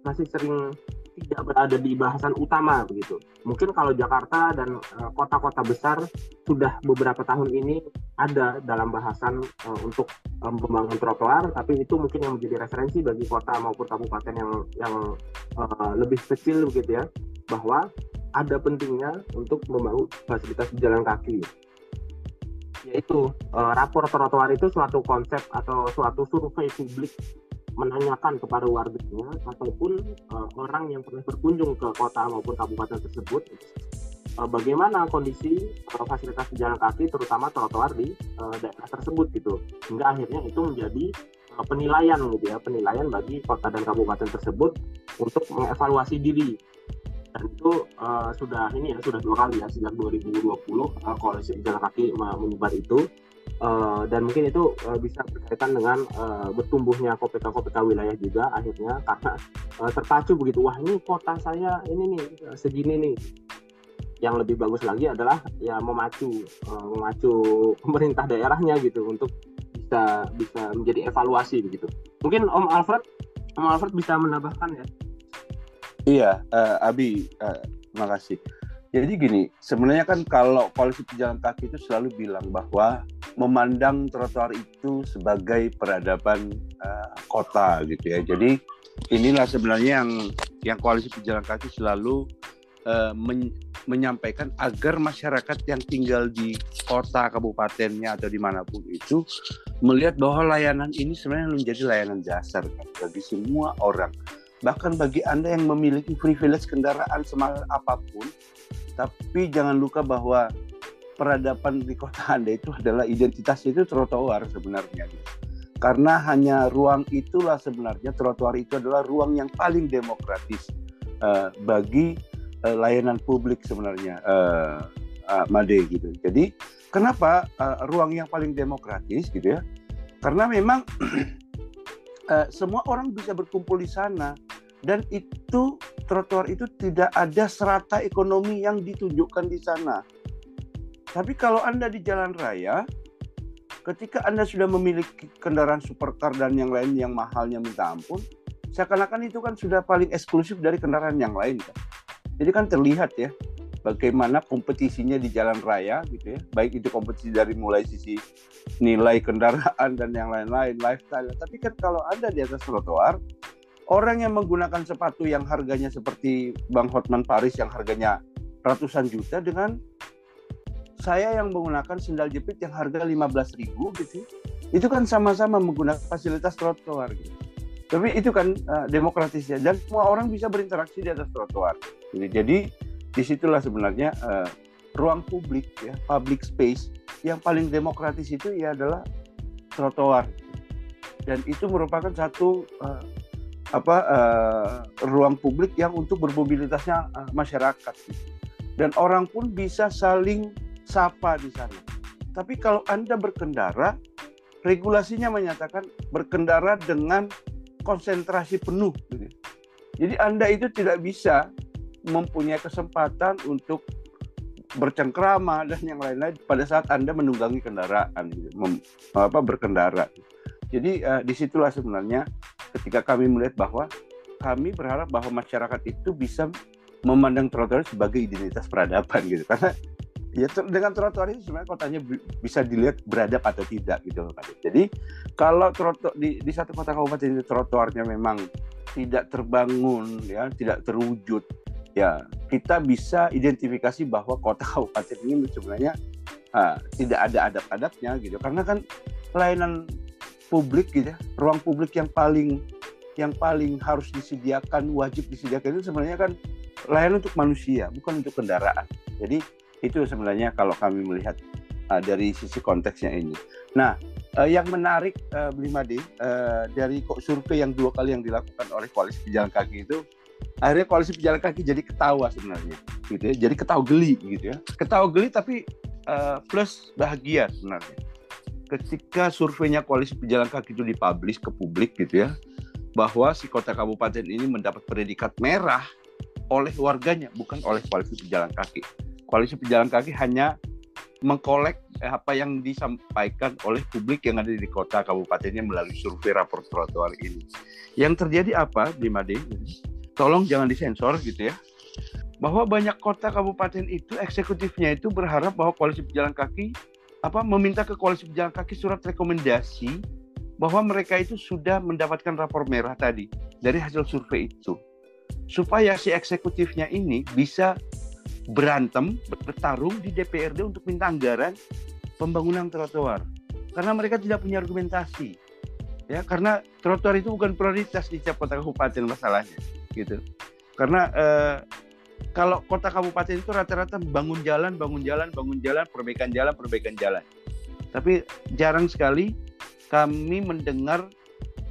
masih sering tidak berada di bahasan utama begitu. Mungkin kalau Jakarta dan kota-kota uh, besar sudah beberapa tahun ini ada dalam bahasan uh, untuk um, pembangunan trotoar, tapi itu mungkin yang menjadi referensi bagi kota maupun kabupaten yang yang uh, lebih kecil begitu ya, bahwa ada pentingnya untuk membangun fasilitas jalan kaki yaitu uh, rapor trotoar itu suatu konsep atau suatu survei publik menanyakan kepada warganya ataupun uh, orang yang pernah berkunjung ke kota maupun kabupaten tersebut uh, bagaimana kondisi uh, fasilitas jalan kaki terutama trotoar di uh, daerah tersebut gitu. Hingga akhirnya itu menjadi uh, penilaian gitu ya penilaian bagi kota dan kabupaten tersebut untuk mengevaluasi diri. Dan itu uh, sudah ini ya sudah dua kali ya sejak 2020 uh, koalisi jalan kaki menyebar itu Uh, dan mungkin itu uh, bisa berkaitan dengan uh, bertumbuhnya KPK-KPK wilayah juga akhirnya karena uh, terpacu begitu. Wah ini kota saya ini nih segini nih. Yang lebih bagus lagi adalah ya memacu uh, memacu pemerintah daerahnya gitu untuk bisa bisa menjadi evaluasi begitu. Mungkin Om Alfred Om Alfred bisa menambahkan ya? Iya uh, Abi uh, terima kasih jadi gini, sebenarnya kan kalau koalisi pejalan kaki itu selalu bilang bahwa memandang trotoar itu sebagai peradaban uh, kota gitu ya. Jadi inilah sebenarnya yang yang koalisi pejalan kaki selalu uh, men, menyampaikan agar masyarakat yang tinggal di kota kabupatennya atau di mana pun itu melihat bahwa layanan ini sebenarnya menjadi layanan dasar kan, bagi semua orang bahkan bagi anda yang memiliki privilege kendaraan semahal apa pun tapi jangan lupa bahwa peradaban di kota Anda itu adalah identitas itu trotoar sebenarnya. Karena hanya ruang itulah sebenarnya trotoar itu adalah ruang yang paling demokratis uh, bagi uh, layanan publik sebenarnya uh, uh, Made gitu. Jadi kenapa uh, ruang yang paling demokratis gitu ya? Karena memang uh, semua orang bisa berkumpul di sana dan itu trotoar itu tidak ada serata ekonomi yang ditunjukkan di sana. Tapi kalau Anda di jalan raya, ketika Anda sudah memiliki kendaraan supercar dan yang lain yang mahalnya minta ampun, seakan-akan itu kan sudah paling eksklusif dari kendaraan yang lain kan. Jadi kan terlihat ya bagaimana kompetisinya di jalan raya gitu ya. Baik itu kompetisi dari mulai sisi nilai kendaraan dan yang lain-lain, lifestyle. Tapi kan kalau Anda di atas trotoar, orang yang menggunakan sepatu yang harganya seperti Bang Hotman Paris yang harganya ratusan juta dengan saya yang menggunakan sendal jepit yang harga 15 ribu gitu itu kan sama-sama menggunakan fasilitas trotoar gitu. tapi itu kan uh, demokratis ya dan semua orang bisa berinteraksi di atas trotoar gitu. jadi di situlah sebenarnya uh, ruang publik ya public space yang paling demokratis itu ya adalah trotoar dan itu merupakan satu uh, apa uh, ruang publik yang untuk bermobilitasnya uh, masyarakat dan orang pun bisa saling sapa di sana Tapi kalau Anda berkendara, regulasinya menyatakan berkendara dengan konsentrasi penuh. Gitu. Jadi Anda itu tidak bisa mempunyai kesempatan untuk bercengkrama dan yang lain-lain pada saat Anda menunggangi kendaraan, gitu, mem, apa berkendara. Jadi uh, di situlah sebenarnya ketika kami melihat bahwa kami berharap bahwa masyarakat itu bisa memandang trotoar sebagai identitas peradaban gitu. Karena ya dengan trotoar itu sebenarnya kotanya bisa dilihat beradab atau tidak gitu Jadi kalau trotoar di, di satu kota kabupaten itu trotoarnya memang tidak terbangun ya, tidak terwujud ya kita bisa identifikasi bahwa kota kabupaten ini sebenarnya uh, tidak ada adab-adabnya gitu. Karena kan pelayanan publik gitu ya, ruang publik yang paling yang paling harus disediakan wajib disediakan itu sebenarnya kan layanan untuk manusia bukan untuk kendaraan. Jadi itu sebenarnya kalau kami melihat uh, dari sisi konteksnya ini. Nah, uh, yang menarik uh, Blimade uh, dari kok survei yang dua kali yang dilakukan oleh koalisi pejalan kaki itu akhirnya koalisi pejalan kaki jadi ketawa sebenarnya gitu ya. Jadi ketawa geli gitu ya. Ketawa geli tapi uh, plus bahagia sebenarnya ketika surveinya koalisi pejalan kaki itu dipublish ke publik gitu ya bahwa si kota kabupaten ini mendapat predikat merah oleh warganya bukan oleh koalisi pejalan kaki koalisi pejalan kaki hanya mengkolek eh, apa yang disampaikan oleh publik yang ada di kota kabupatennya melalui survei rapor trotoar ini. Yang terjadi apa di Made? Tolong jangan disensor gitu ya. Bahwa banyak kota kabupaten itu eksekutifnya itu berharap bahwa koalisi pejalan kaki apa meminta ke koalisi pejalan kaki surat rekomendasi bahwa mereka itu sudah mendapatkan rapor merah tadi dari hasil survei itu. Supaya si eksekutifnya ini bisa berantem bertarung di DPRD untuk minta anggaran pembangunan trotoar. Karena mereka tidak punya argumentasi ya. Karena trotoar itu bukan prioritas di setiap kota kabupaten masalahnya gitu. Karena eh, kalau kota kabupaten itu rata-rata bangun jalan bangun jalan bangun jalan perbaikan jalan perbaikan jalan tapi jarang sekali kami mendengar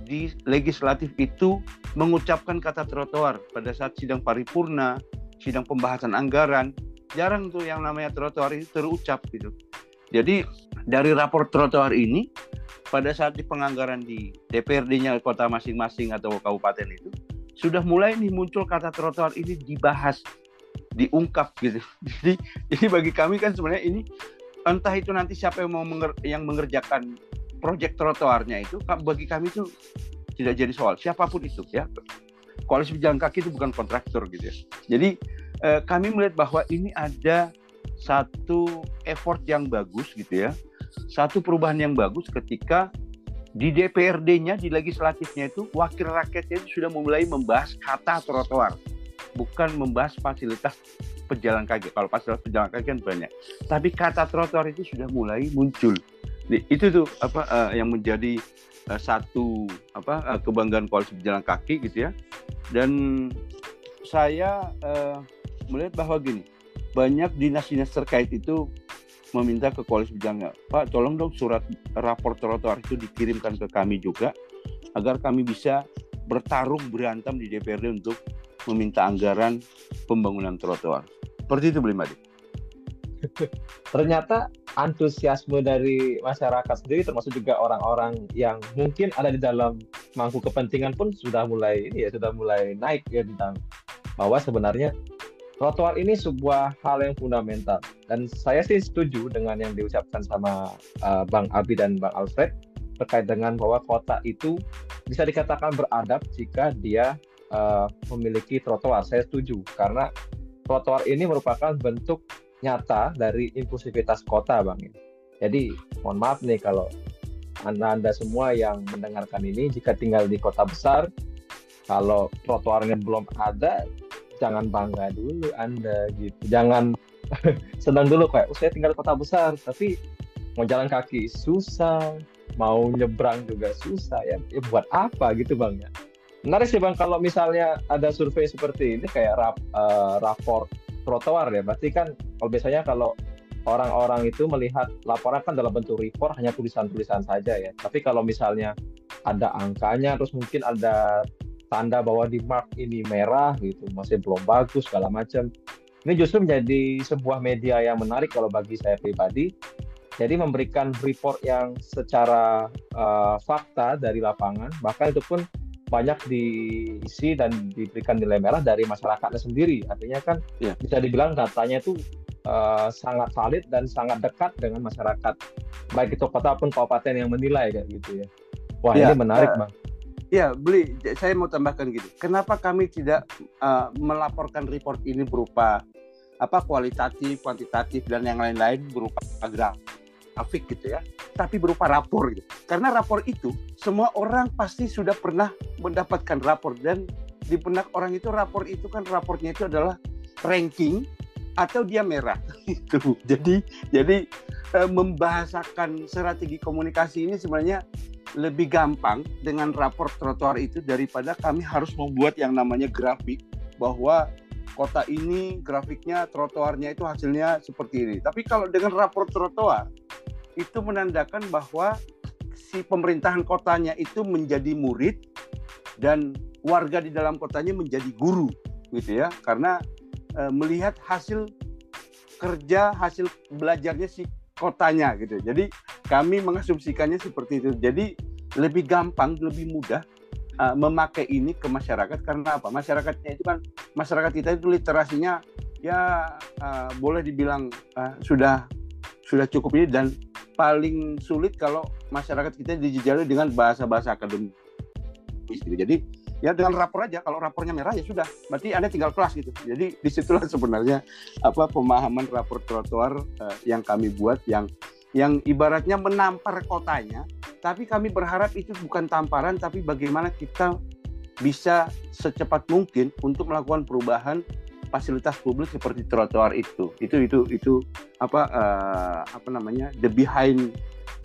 di legislatif itu mengucapkan kata trotoar pada saat sidang paripurna sidang pembahasan anggaran jarang tuh yang namanya trotoar itu terucap gitu. Jadi dari rapor trotoar ini pada saat di penganggaran di DPRD-nya kota masing-masing atau kabupaten itu sudah mulai nih muncul kata trotoar ini dibahas, diungkap gitu. Jadi jadi bagi kami kan sebenarnya ini entah itu nanti siapa yang mau menger yang mengerjakan proyek trotoarnya itu bagi kami itu tidak jadi soal siapa pun itu ya koalisi pejalan kaki itu bukan kontraktor gitu ya. Jadi eh, kami melihat bahwa ini ada satu effort yang bagus gitu ya. Satu perubahan yang bagus ketika di DPRD-nya, di legislatifnya itu wakil rakyatnya itu sudah mulai membahas kata trotoar, bukan membahas fasilitas pejalan kaki. Kalau fasilitas pejalan kaki kan banyak, tapi kata trotoar itu sudah mulai muncul. Itu tuh apa uh, yang menjadi uh, satu apa uh, kebanggaan koalisi pejalan kaki gitu ya dan saya uh, melihat bahwa gini banyak dinas-dinas terkait itu meminta ke koalisi pejalan Pak tolong dong surat rapor trotoar itu dikirimkan ke kami juga agar kami bisa bertarung berantem di DPRD untuk meminta anggaran pembangunan trotoar. Seperti itu, Blimadi. ternyata antusiasme dari masyarakat sendiri termasuk juga orang-orang yang mungkin ada di dalam mangku kepentingan pun sudah mulai ini ya sudah mulai naik ya tentang bahwa sebenarnya trotoar ini sebuah hal yang fundamental dan saya sih setuju dengan yang diucapkan sama uh, Bang Abi dan Bang Alfred terkait dengan bahwa kota itu bisa dikatakan beradab jika dia uh, memiliki trotoar. Saya setuju karena trotoar ini merupakan bentuk nyata dari inklusivitas kota bang jadi mohon maaf nih kalau anda anda semua yang mendengarkan ini jika tinggal di kota besar kalau trotoarnya belum ada jangan bangga dulu anda gitu. Jangan senang dulu kayak oh, saya tinggal di kota besar tapi mau jalan kaki susah mau nyebrang juga susah ya, ya buat apa gitu bang ya? Menarik sih bang kalau misalnya ada survei seperti ini kayak rap, uh, rapor trotoar ya. Berarti kan kalau biasanya kalau orang-orang itu melihat laporan kan dalam bentuk report hanya tulisan-tulisan saja ya. Tapi kalau misalnya ada angkanya terus mungkin ada tanda bahwa di mark ini merah gitu masih belum bagus segala macam ini justru menjadi sebuah media yang menarik kalau bagi saya pribadi Jadi memberikan report yang secara uh, fakta dari lapangan, bahkan itu pun banyak diisi dan diberikan nilai merah dari masyarakatnya sendiri. Artinya kan ya. bisa dibilang datanya itu uh, sangat valid dan sangat dekat dengan masyarakat, baik itu kota pun kabupaten yang menilai kayak gitu ya. Wah ya, ini menarik uh, bang. Ya, beli. Saya mau tambahkan gitu. Kenapa kami tidak uh, melaporkan report ini berupa apa kualitatif, kuantitatif dan yang lain-lain berupa graf grafik gitu ya, tapi berupa rapor gitu. Karena rapor itu semua orang pasti sudah pernah mendapatkan rapor dan di benak orang itu rapor itu kan rapornya itu adalah ranking atau dia merah itu. Jadi jadi e, membahasakan strategi komunikasi ini sebenarnya lebih gampang dengan rapor trotoar itu daripada kami harus membuat yang namanya grafik bahwa kota ini grafiknya trotoarnya itu hasilnya seperti ini. Tapi kalau dengan rapor trotoar itu menandakan bahwa si pemerintahan kotanya itu menjadi murid dan warga di dalam kotanya menjadi guru gitu ya karena e, melihat hasil kerja hasil belajarnya si kotanya gitu. Jadi kami mengasumsikannya seperti itu. Jadi lebih gampang lebih mudah uh, memakai ini ke masyarakat. Karena apa? Masyarakatnya itu kan masyarakat kita itu literasinya ya uh, boleh dibilang uh, sudah sudah cukup ini. Dan paling sulit kalau masyarakat kita dijejali dengan bahasa-bahasa akademis gitu. Jadi ya dengan rapor aja. Kalau rapornya merah ya sudah. Berarti anda tinggal kelas gitu. Jadi di situlah sebenarnya apa pemahaman rapor trotoar uh, yang kami buat yang yang ibaratnya menampar kotanya. Tapi kami berharap itu bukan tamparan tapi bagaimana kita bisa secepat mungkin untuk melakukan perubahan fasilitas publik seperti trotoar itu. Itu itu itu apa uh, apa namanya the behind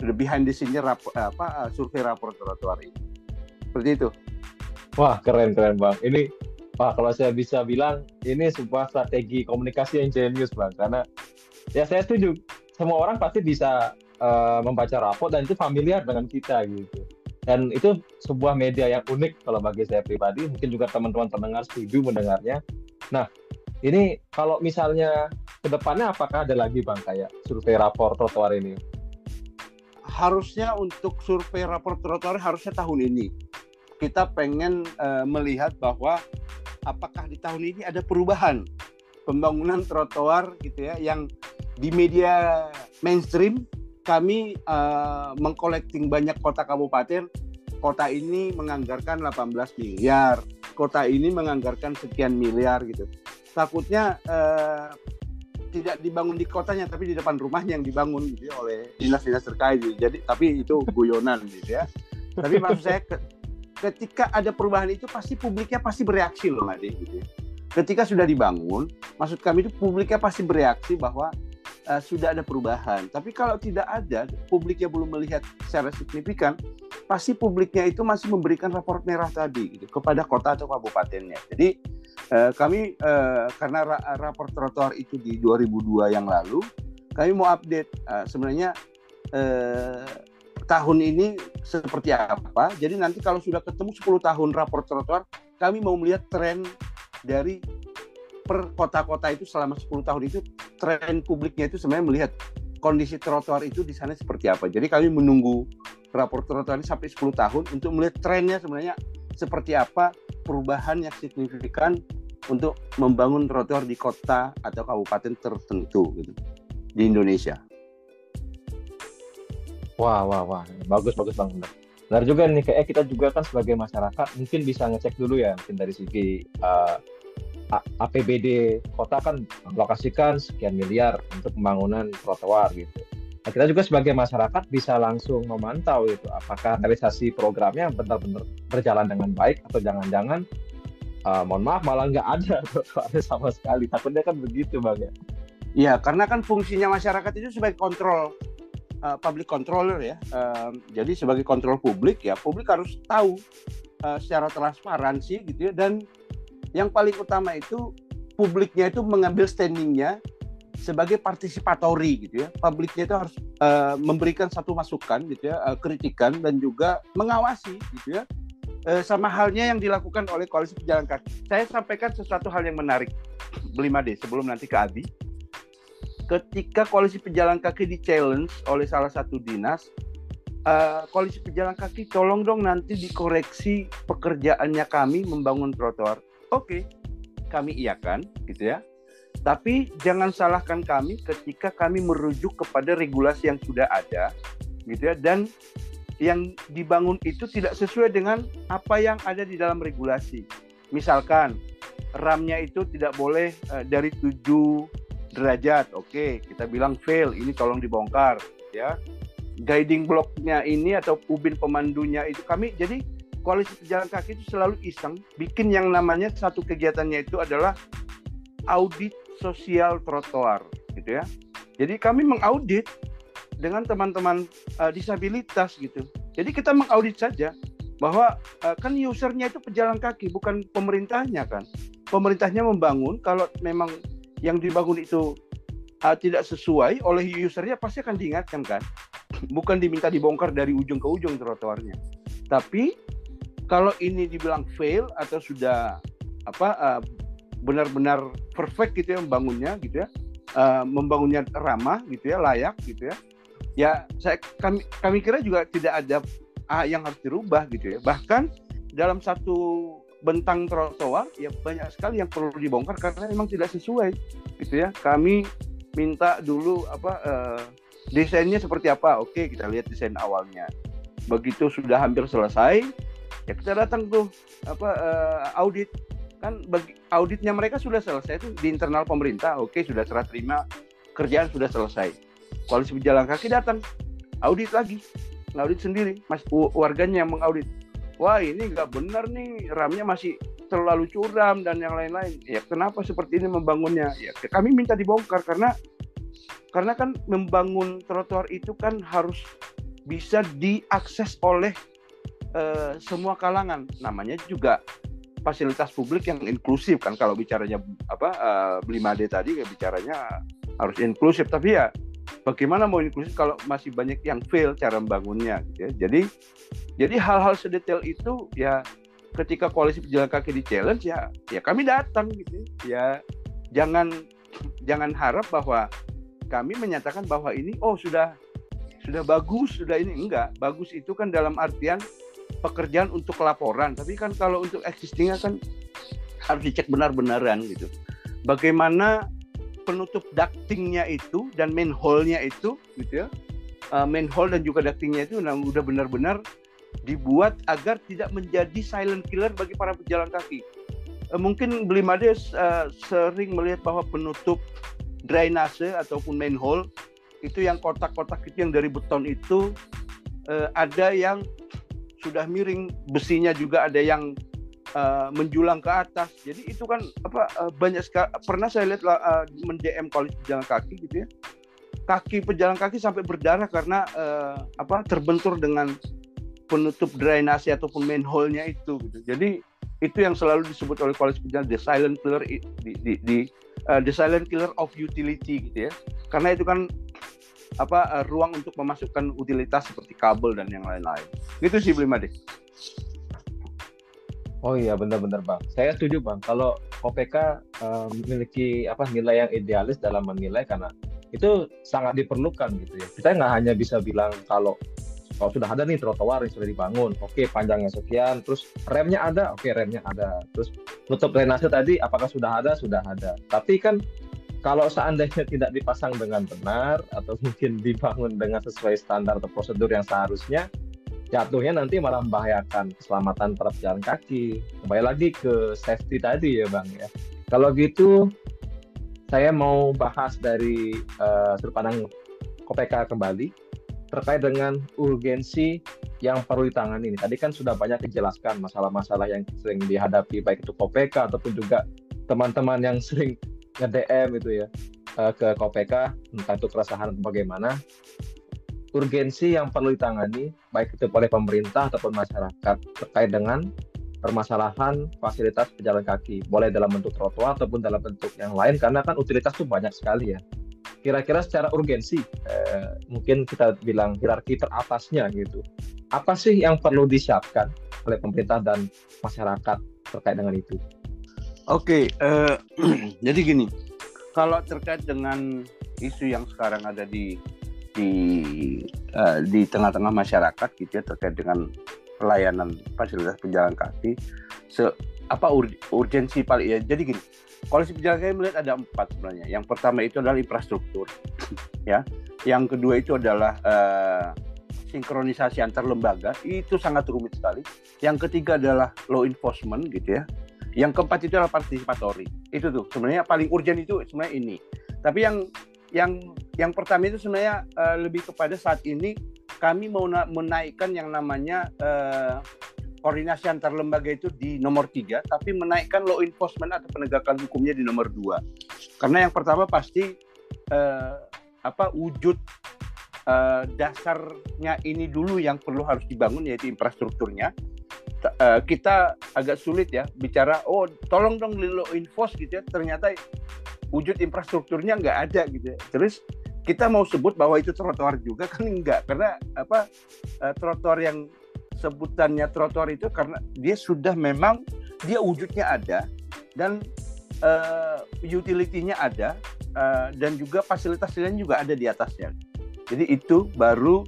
the behind the scene rap, apa uh, survei rapor trotoar itu seperti itu wah keren keren bang. Ini wah kalau saya bisa bilang ini sebuah strategi komunikasi yang jenius bang. Karena ya saya setuju. Semua orang pasti bisa uh, membaca rapor dan itu familiar dengan kita gitu. Dan itu sebuah media yang unik kalau bagi saya pribadi. Mungkin juga teman-teman pendengar setuju mendengarnya. Nah ini kalau misalnya ke depannya apakah ada lagi Bang kayak survei rapor trotoar ini? Harusnya untuk survei rapor trotoar harusnya tahun ini. Kita pengen uh, melihat bahwa apakah di tahun ini ada perubahan pembangunan trotoar gitu ya yang di media mainstream kami uh, mengkolekting banyak kota kabupaten kota ini menganggarkan 18 miliar kota ini menganggarkan sekian miliar gitu takutnya uh, tidak dibangun di kotanya tapi di depan rumahnya yang dibangun gitu ya, oleh dinas-dinas terkait gitu. jadi tapi itu guyonan gitu ya tapi maksud saya ketika ada perubahan itu pasti publiknya pasti bereaksi loh Madi gitu ya. ketika sudah dibangun maksud kami itu publiknya pasti bereaksi bahwa uh, sudah ada perubahan tapi kalau tidak ada publiknya belum melihat secara signifikan pasti publiknya itu masih memberikan rapor merah tadi gitu, kepada kota atau kabupatennya jadi Eh, kami uh, karena ra rapor trotoar itu di 2002 yang lalu, kami mau update uh, sebenarnya uh, tahun ini seperti apa. Jadi nanti kalau sudah ketemu 10 tahun rapor trotoar, kami mau melihat tren dari per kota-kota itu selama 10 tahun itu tren publiknya itu sebenarnya melihat kondisi trotoar itu di sana seperti apa. Jadi kami menunggu rapor trotoar ini sampai 10 tahun untuk melihat trennya sebenarnya seperti apa perubahan yang signifikan untuk membangun trotoar di kota atau kabupaten tertentu gitu di Indonesia. Wah, wah, wah, bagus, bagus bang. Benar. Benar juga nih, kayak kita juga kan sebagai masyarakat mungkin bisa ngecek dulu ya, mungkin dari segi uh, eh, APBD kota kan lokasikan sekian miliar untuk pembangunan trotoar gitu. Nah, kita juga sebagai masyarakat bisa langsung memantau itu apakah realisasi programnya benar-benar berjalan dengan baik atau jangan-jangan uh, mohon maaf malah nggak ada trotoarnya sama sekali takutnya kan begitu bang ya Iya, karena kan fungsinya masyarakat itu sebagai kontrol uh, public controller ya. Uh, jadi sebagai kontrol publik ya, publik harus tahu uh, secara transparansi gitu ya. Dan yang paling utama itu publiknya itu mengambil standingnya sebagai partisipatori gitu ya. Publiknya itu harus uh, memberikan satu masukan gitu ya, uh, kritikan dan juga mengawasi gitu ya sama halnya yang dilakukan oleh koalisi pejalan kaki. Saya sampaikan sesuatu hal yang menarik, Belima D, sebelum nanti ke Abi. Ketika koalisi pejalan kaki di challenge oleh salah satu dinas, uh, koalisi pejalan kaki tolong dong nanti dikoreksi pekerjaannya kami membangun trotoar. Oke, okay, kami iakan gitu ya. Tapi jangan salahkan kami ketika kami merujuk kepada regulasi yang sudah ada gitu ya dan yang dibangun itu tidak sesuai dengan apa yang ada di dalam regulasi. Misalkan RAM-nya itu tidak boleh uh, dari 7 derajat. Oke, kita bilang fail, ini tolong dibongkar ya. Guiding blocknya ini atau ubin pemandunya itu kami jadi koalisi pejalan kaki itu selalu iseng bikin yang namanya satu kegiatannya itu adalah audit sosial trotoar gitu ya. Jadi kami mengaudit dengan teman-teman uh, disabilitas gitu. Jadi kita mengaudit saja bahwa uh, kan usernya itu pejalan kaki bukan pemerintahnya kan. Pemerintahnya membangun kalau memang yang dibangun itu uh, tidak sesuai oleh usernya pasti akan diingatkan kan. Bukan diminta dibongkar dari ujung ke ujung trotoarnya. Tapi kalau ini dibilang fail atau sudah apa uh, benar-benar perfect gitu ya membangunnya gitu ya uh, membangunnya ramah gitu ya layak gitu ya ya saya kami kami kira juga tidak ada uh, yang harus dirubah gitu ya bahkan dalam satu bentang trotoar ya banyak sekali yang perlu dibongkar karena memang tidak sesuai gitu ya. Kami minta dulu apa uh, desainnya seperti apa. Oke kita lihat desain awalnya. Begitu sudah hampir selesai ya kita datang tuh apa uh, audit. Kan bagi auditnya mereka sudah selesai itu di internal pemerintah. Oke sudah serah terima kerjaan sudah selesai. Koalisi pejalan kaki datang audit lagi. Ngaudit sendiri mas warganya yang mengaudit wah ini nggak benar nih ramnya masih terlalu curam dan yang lain-lain. Ya kenapa seperti ini membangunnya? Ya kami minta dibongkar karena karena kan membangun trotoar itu kan harus bisa diakses oleh uh, semua kalangan. Namanya juga fasilitas publik yang inklusif kan kalau bicaranya apa uh, beli made tadi ya bicaranya harus inklusif. Tapi ya bagaimana mau inklusif kalau masih banyak yang fail cara membangunnya gitu ya. Jadi jadi hal-hal sedetail itu ya ketika koalisi pejalan kaki di challenge ya ya kami datang gitu ya. Jangan jangan harap bahwa kami menyatakan bahwa ini oh sudah sudah bagus sudah ini. Enggak bagus itu kan dalam artian pekerjaan untuk laporan. Tapi kan kalau untuk existingnya kan harus dicek benar-benaran gitu. Bagaimana penutup ductingnya itu dan manhole-nya itu gitu ya. Uh, manhole dan juga ductingnya itu udah benar-benar dibuat agar tidak menjadi silent killer bagi para pejalan kaki. Uh, mungkin Belimades uh, sering melihat bahwa penutup drainase ataupun manhole itu yang kotak-kotak itu yang dari beton itu uh, ada yang sudah miring besinya juga ada yang uh, menjulang ke atas. Jadi itu kan apa uh, banyak sekali pernah saya lihat uh, mendm koalisi pejalan kaki gitu ya. Kaki pejalan kaki sampai berdarah karena uh, apa terbentur dengan penutup drainasi ataupun manhole-nya itu gitu. Jadi itu yang selalu disebut oleh koalisi pejalan the silent killer di, di, di uh, the silent killer of utility gitu ya. Karena itu kan apa uh, ruang untuk memasukkan utilitas seperti kabel dan yang lain-lain. Gitu sih Blimade. Oh iya benar-benar bang. Saya setuju bang. Kalau OPK uh, memiliki apa nilai yang idealis dalam menilai karena itu sangat diperlukan gitu ya. Kita nggak hanya bisa bilang kalau kalau sudah ada nih trotoar yang sudah dibangun, oke panjangnya sekian, terus remnya ada, oke remnya ada, terus nutup drainase tadi apakah sudah ada, sudah ada. Tapi kan kalau seandainya tidak dipasang dengan benar atau mungkin dibangun dengan sesuai standar atau prosedur yang seharusnya jatuhnya nanti malah membahayakan keselamatan para pejalan kaki. Kembali lagi ke safety tadi ya bang ya. Kalau gitu saya mau bahas dari uh, sudut pandang KPK kembali terkait dengan urgensi yang perlu ditangani ini. Tadi kan sudah banyak dijelaskan masalah-masalah yang sering dihadapi baik itu KPK ataupun juga teman-teman yang sering nge-DM itu ya uh, ke KPK entah itu keresahan bagaimana urgensi yang perlu ditangani baik itu oleh pemerintah ataupun masyarakat terkait dengan permasalahan fasilitas pejalan kaki boleh dalam bentuk trotoar ataupun dalam bentuk yang lain karena kan utilitas itu banyak sekali ya kira-kira secara urgensi eh, mungkin kita bilang hierarki teratasnya gitu. Apa sih yang perlu disiapkan oleh pemerintah dan masyarakat terkait dengan itu? Oke, uh, jadi gini, kalau terkait dengan isu yang sekarang ada di di uh, di tengah-tengah masyarakat gitu ya terkait dengan pelayanan fasilitas pejalan kaki se apa ur, urgensi paling ya jadi gini koalisi pejalan kaki melihat ada empat sebenarnya. Yang pertama itu adalah infrastruktur ya. Yang kedua itu adalah uh, sinkronisasi antar lembaga. Itu sangat rumit sekali. Yang ketiga adalah law enforcement gitu ya. Yang keempat itu adalah participatory itu tuh sebenarnya paling urgent itu sebenarnya ini. Tapi yang yang yang pertama itu sebenarnya uh, lebih kepada saat ini kami mau na menaikkan yang namanya uh, koordinasi antar lembaga itu di nomor tiga, tapi menaikkan law enforcement atau penegakan hukumnya di nomor dua. Karena yang pertama pasti uh, apa wujud uh, dasarnya ini dulu yang perlu harus dibangun yaitu infrastrukturnya. Uh, kita agak sulit ya bicara oh tolong dong law enforce gitu ya ternyata wujud infrastrukturnya nggak ada gitu ya. Terus kita mau sebut bahwa itu trotoar juga kan enggak karena apa uh, trotoar yang sebutannya trotoar itu karena dia sudah memang dia wujudnya ada dan uh, utility-nya ada uh, dan juga fasilitas lain juga ada di atasnya. Jadi itu baru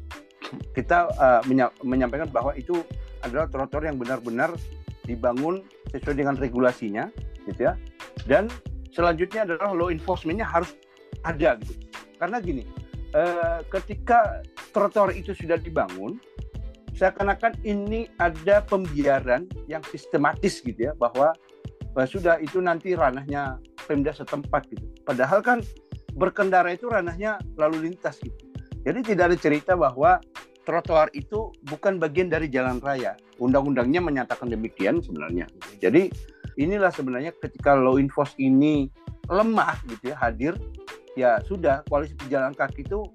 kita uh, menyampaikan bahwa itu adalah trotoar yang benar-benar dibangun sesuai dengan regulasinya gitu ya. Dan selanjutnya adalah law enforcement-nya harus ada gitu. Karena gini, eh, ketika trotoar itu sudah dibangun, seakan-akan ini ada pembiaran yang sistematis gitu ya bahwa bahwa sudah itu nanti ranahnya Pemda setempat gitu. Padahal kan berkendara itu ranahnya lalu lintas gitu. Jadi tidak ada cerita bahwa trotoar itu bukan bagian dari jalan raya. Undang-undangnya menyatakan demikian sebenarnya. Jadi inilah sebenarnya ketika law enforcement ini lemah gitu ya hadir ya sudah koalisi pejalan kaki itu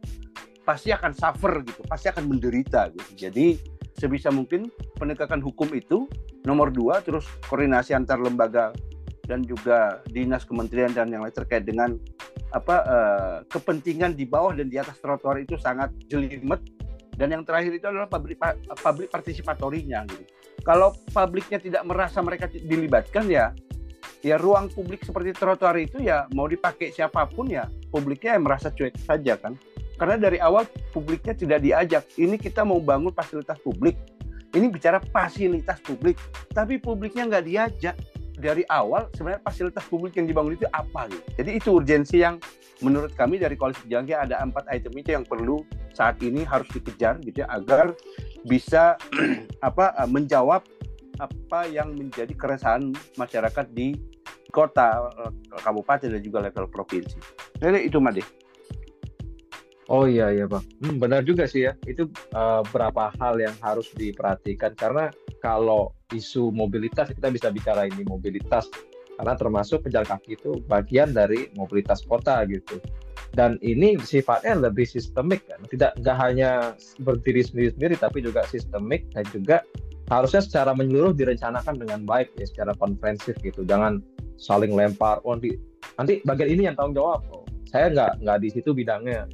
pasti akan suffer gitu pasti akan menderita gitu jadi sebisa mungkin penegakan hukum itu nomor dua terus koordinasi antar lembaga dan juga dinas kementerian dan yang lain terkait dengan apa uh, kepentingan di bawah dan di atas trotoar itu sangat jelimet dan yang terakhir itu adalah publik publik partisipatorinya gitu. Kalau publiknya tidak merasa mereka dilibatkan ya ya ruang publik seperti trotoar itu ya mau dipakai siapa pun ya publiknya yang merasa cuek saja kan. Karena dari awal publiknya tidak diajak. Ini kita mau bangun fasilitas publik. Ini bicara fasilitas publik, tapi publiknya nggak diajak dari awal sebenarnya fasilitas publik yang dibangun itu apa gitu. Jadi itu urgensi yang menurut kami dari koalisi pejalan ada empat item itu yang perlu saat ini harus dikejar gitu ya agar bisa apa eh, menjawab apa yang menjadi keresahan masyarakat di kota, eh, kabupaten dan juga level provinsi. Jadi itu Made. Oh iya iya bang, hmm, benar juga sih ya. Itu uh, beberapa hal yang harus diperhatikan karena kalau isu mobilitas kita bisa bicara ini mobilitas karena termasuk pejalan kaki itu bagian dari mobilitas kota gitu. Dan ini sifatnya lebih sistemik kan, tidak nggak hanya berdiri sendiri-sendiri tapi juga sistemik dan juga harusnya secara menyeluruh direncanakan dengan baik ya secara konferensif gitu. Jangan saling lempar. Oh nanti nanti bagian ini yang tanggung jawab. Oh, saya nggak nggak di situ bidangnya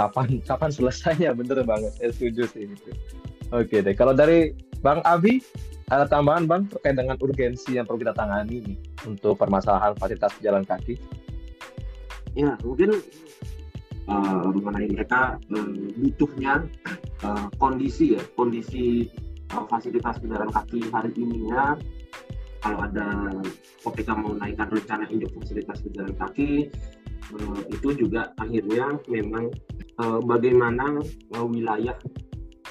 kapan kapan selesainya? Bener banget saya setuju sih itu. Oke deh kalau dari bang Abi ada tambahan bang terkait dengan urgensi yang perlu kita tangani nih untuk permasalahan fasilitas jalan kaki? Ya mungkin uh, mengenai mereka uh, butuhnya uh, kondisi ya kondisi uh, fasilitas pejalan kaki hari ininya. Kalau ada OPK mau naikkan rencana induk fasilitas pejalan kaki itu juga akhirnya memang uh, bagaimana uh, wilayah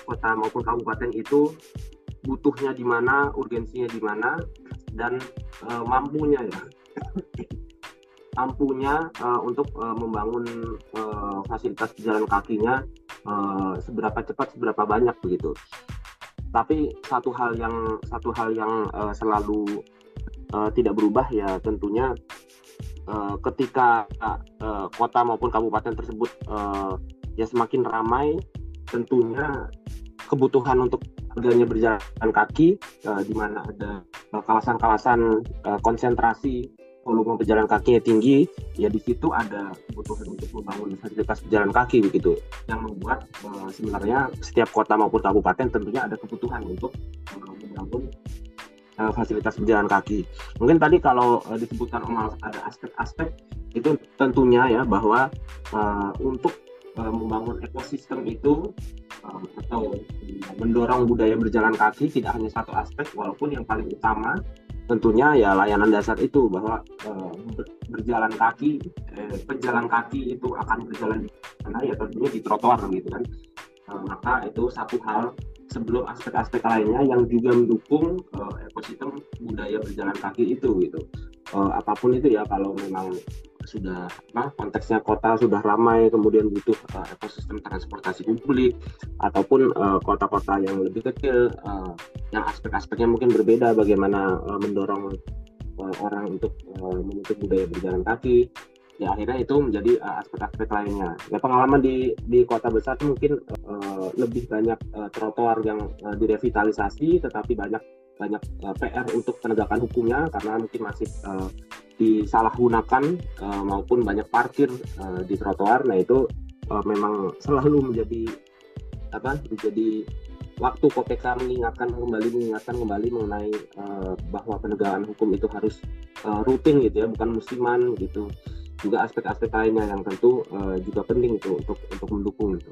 kota maupun kabupaten itu butuhnya di mana, urgensinya di mana, dan uh, mampunya ya, mampunya uh, untuk uh, membangun uh, fasilitas jalan kakinya uh, seberapa cepat, seberapa banyak begitu. Tapi satu hal yang satu hal yang uh, selalu uh, tidak berubah ya tentunya uh, ketika uh, kota maupun kabupaten tersebut uh, ya semakin ramai tentunya kebutuhan untuk adanya berjalan kaki uh, di mana ada kawasan-kawasan uh, konsentrasi volume pejalan kakinya tinggi ya di situ ada kebutuhan untuk membangun fasilitas pejalan kaki begitu. Yang membuat uh, sebenarnya setiap kota maupun kabupaten tentunya ada kebutuhan untuk membangun uh, fasilitas pejalan kaki. Mungkin tadi kalau uh, disebutkan Om ada aspek-aspek itu tentunya ya bahwa uh, untuk uh, membangun ekosistem itu um, atau mendorong budaya berjalan kaki tidak hanya satu aspek walaupun yang paling utama tentunya ya layanan dasar itu bahwa uh, berjalan kaki eh, pejalan kaki itu akan berjalan di mana ya tentunya di trotoar gitu kan. Maka itu satu hal sebelum aspek-aspek lainnya yang juga mendukung ekosistem budaya berjalan kaki itu gitu. Apa pun itu ya kalau memang sudah apa konteksnya kota sudah ramai kemudian butuh uh, ekosistem transportasi publik ataupun kota-kota uh, yang lebih kecil uh, yang aspek-aspeknya mungkin berbeda bagaimana uh, mendorong uh, orang untuk uh, membentuk budaya berjalan kaki ya akhirnya itu menjadi aspek-aspek uh, lainnya. Ya pengalaman di di kota besar mungkin uh, lebih banyak uh, trotoar yang uh, direvitalisasi tetapi banyak banyak uh, PR untuk penegakan hukumnya karena mungkin masih uh, disalahgunakan uh, maupun banyak parkir uh, di trotoar. Nah itu uh, memang selalu menjadi apa menjadi waktu KPK mengingatkan kembali mengingatkan kembali mengenai uh, bahwa penegakan hukum itu harus uh, rutin gitu ya bukan musiman gitu. Juga aspek-aspek lainnya yang tentu uh, juga penting itu untuk untuk mendukung itu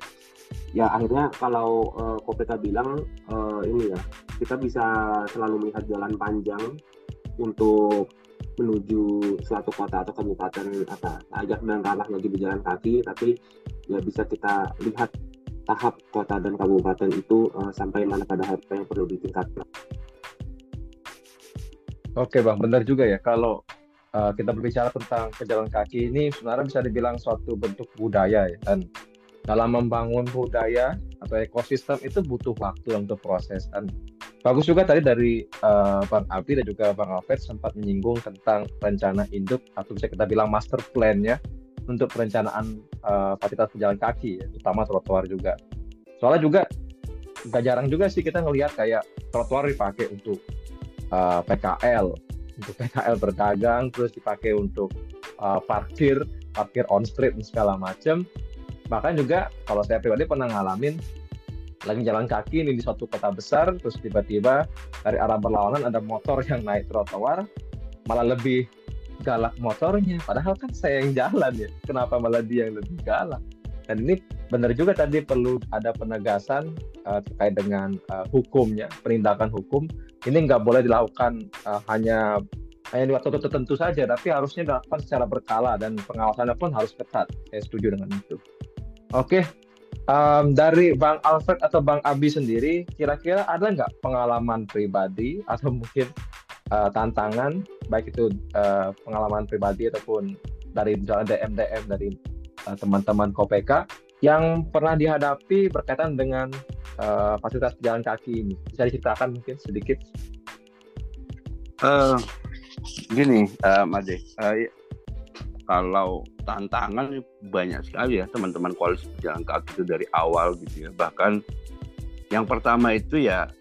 ya akhirnya kalau uh, KPK bilang uh, ini ya kita bisa selalu melihat jalan panjang untuk menuju suatu kota atau kabupaten apa ajak dan ranah lagi berjalan kaki tapi ya bisa kita lihat tahap kota dan kabupaten itu uh, sampai mana pada apa yang perlu ditingkatkan. Oke bang, benar juga ya kalau uh, kita berbicara tentang pejalan kaki ini sebenarnya bisa dibilang suatu bentuk budaya ya dan dalam membangun budaya atau ekosistem itu butuh waktu untuk proses dan Bagus juga tadi dari uh, Bang Abi dan juga Bang Alfred sempat menyinggung tentang rencana induk atau bisa kita bilang master plan-nya untuk perencanaan uh, fasilitas pejalan kaki, ya, terutama trotoar juga. Soalnya juga gak jarang juga sih kita ngelihat kayak trotoar dipakai untuk uh, PKL, untuk PKL berdagang, terus dipakai untuk uh, parkir, parkir on street dan segala macam. Bahkan juga kalau saya pribadi pernah ngalamin lagi jalan kaki ini di suatu kota besar terus tiba-tiba dari arah berlawanan ada motor yang naik trotoar malah lebih galak motornya. Padahal kan saya yang jalan ya kenapa malah dia yang lebih galak? Dan ini benar juga tadi perlu ada penegasan uh, terkait dengan uh, hukumnya penindakan hukum. Ini nggak boleh dilakukan uh, hanya hanya di waktu tertentu saja tapi harusnya dilakukan secara berkala dan pengawasannya pun harus ketat. Saya setuju dengan itu oke Um, dari Bang Alfred atau Bang Abi sendiri, kira-kira ada nggak pengalaman pribadi atau mungkin uh, tantangan, baik itu uh, pengalaman pribadi ataupun dari DM DM dari uh, teman-teman KPK yang pernah dihadapi berkaitan dengan uh, fasilitas pejalan kaki ini? Bisa diceritakan mungkin sedikit? Uh, gini, uh, Made, uh, kalau tantangan banyak sekali ya teman-teman koalisi pejalan kaki itu dari awal gitu ya. Bahkan yang pertama itu ya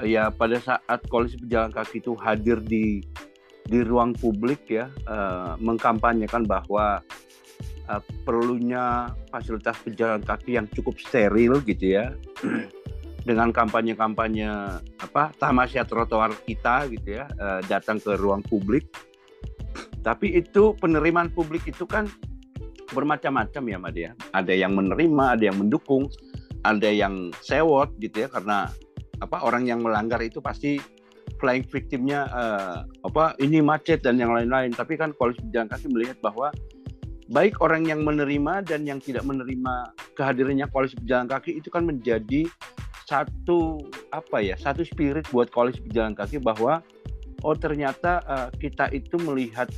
ya pada saat koalisi pejalan kaki itu hadir di di ruang publik ya uh, mengkampanyekan bahwa uh, perlunya fasilitas pejalan kaki yang cukup steril gitu ya. Dengan kampanye-kampanye apa tamasya trotoar kita gitu ya uh, datang ke ruang publik tapi itu penerimaan publik itu kan bermacam-macam ya Mbak ya. Ada yang menerima, ada yang mendukung, ada yang sewot gitu ya karena apa orang yang melanggar itu pasti flying victimnya uh, apa ini macet dan yang lain-lain. Tapi kan koalisi pejalan kaki melihat bahwa baik orang yang menerima dan yang tidak menerima kehadirannya koalisi pejalan kaki itu kan menjadi satu apa ya satu spirit buat koalisi pejalan kaki bahwa oh ternyata uh, kita itu melihat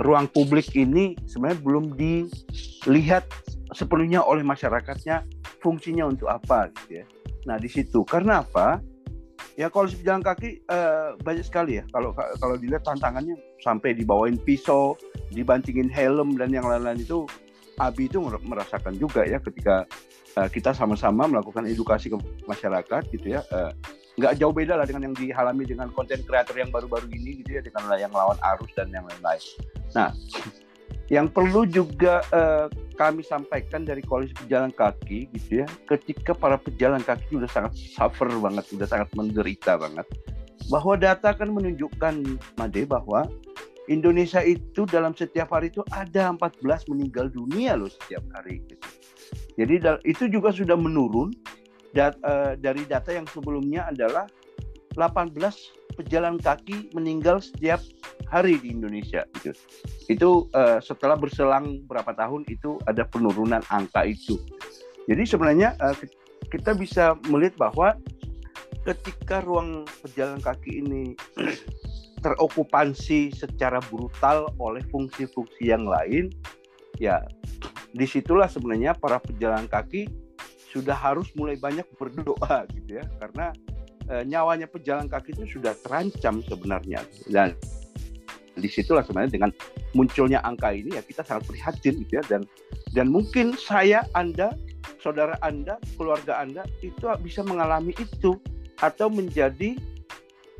ruang publik ini sebenarnya belum dilihat sepenuhnya oleh masyarakatnya fungsinya untuk apa gitu ya. Nah di situ karena apa? Ya kalau jalan kaki uh, banyak sekali ya. Kalau kalau dilihat tantangannya sampai dibawain pisau, dibantingin helm dan yang lain-lain itu Abi itu merasakan juga ya ketika uh, kita sama-sama melakukan edukasi ke masyarakat gitu ya. Uh, nggak jauh beda lah dengan yang dialami dengan konten kreator yang baru-baru ini gitu ya dengan yang lawan arus dan yang lain-lain. Nah, yang perlu juga uh, kami sampaikan dari koalisi pejalan kaki gitu ya, ketika para pejalan kaki sudah sangat suffer banget, sudah sangat menderita banget, bahwa data akan menunjukkan Made bahwa Indonesia itu dalam setiap hari itu ada 14 meninggal dunia loh setiap hari. Gitu. Jadi itu juga sudah menurun dat, uh, dari data yang sebelumnya adalah 18 pejalan kaki meninggal setiap hari di Indonesia itu. Itu uh, setelah berselang berapa tahun itu ada penurunan angka itu. Jadi sebenarnya uh, kita bisa melihat bahwa ketika ruang pejalan kaki ini terokupansi secara brutal oleh fungsi-fungsi yang lain, ya di situlah sebenarnya para pejalan kaki sudah harus mulai banyak berdoa gitu ya, karena e, nyawanya pejalan kaki itu sudah terancam sebenarnya. Dan di situlah sebenarnya dengan munculnya angka ini ya kita sangat prihatin gitu ya. Dan dan mungkin saya Anda saudara Anda keluarga Anda itu bisa mengalami itu atau menjadi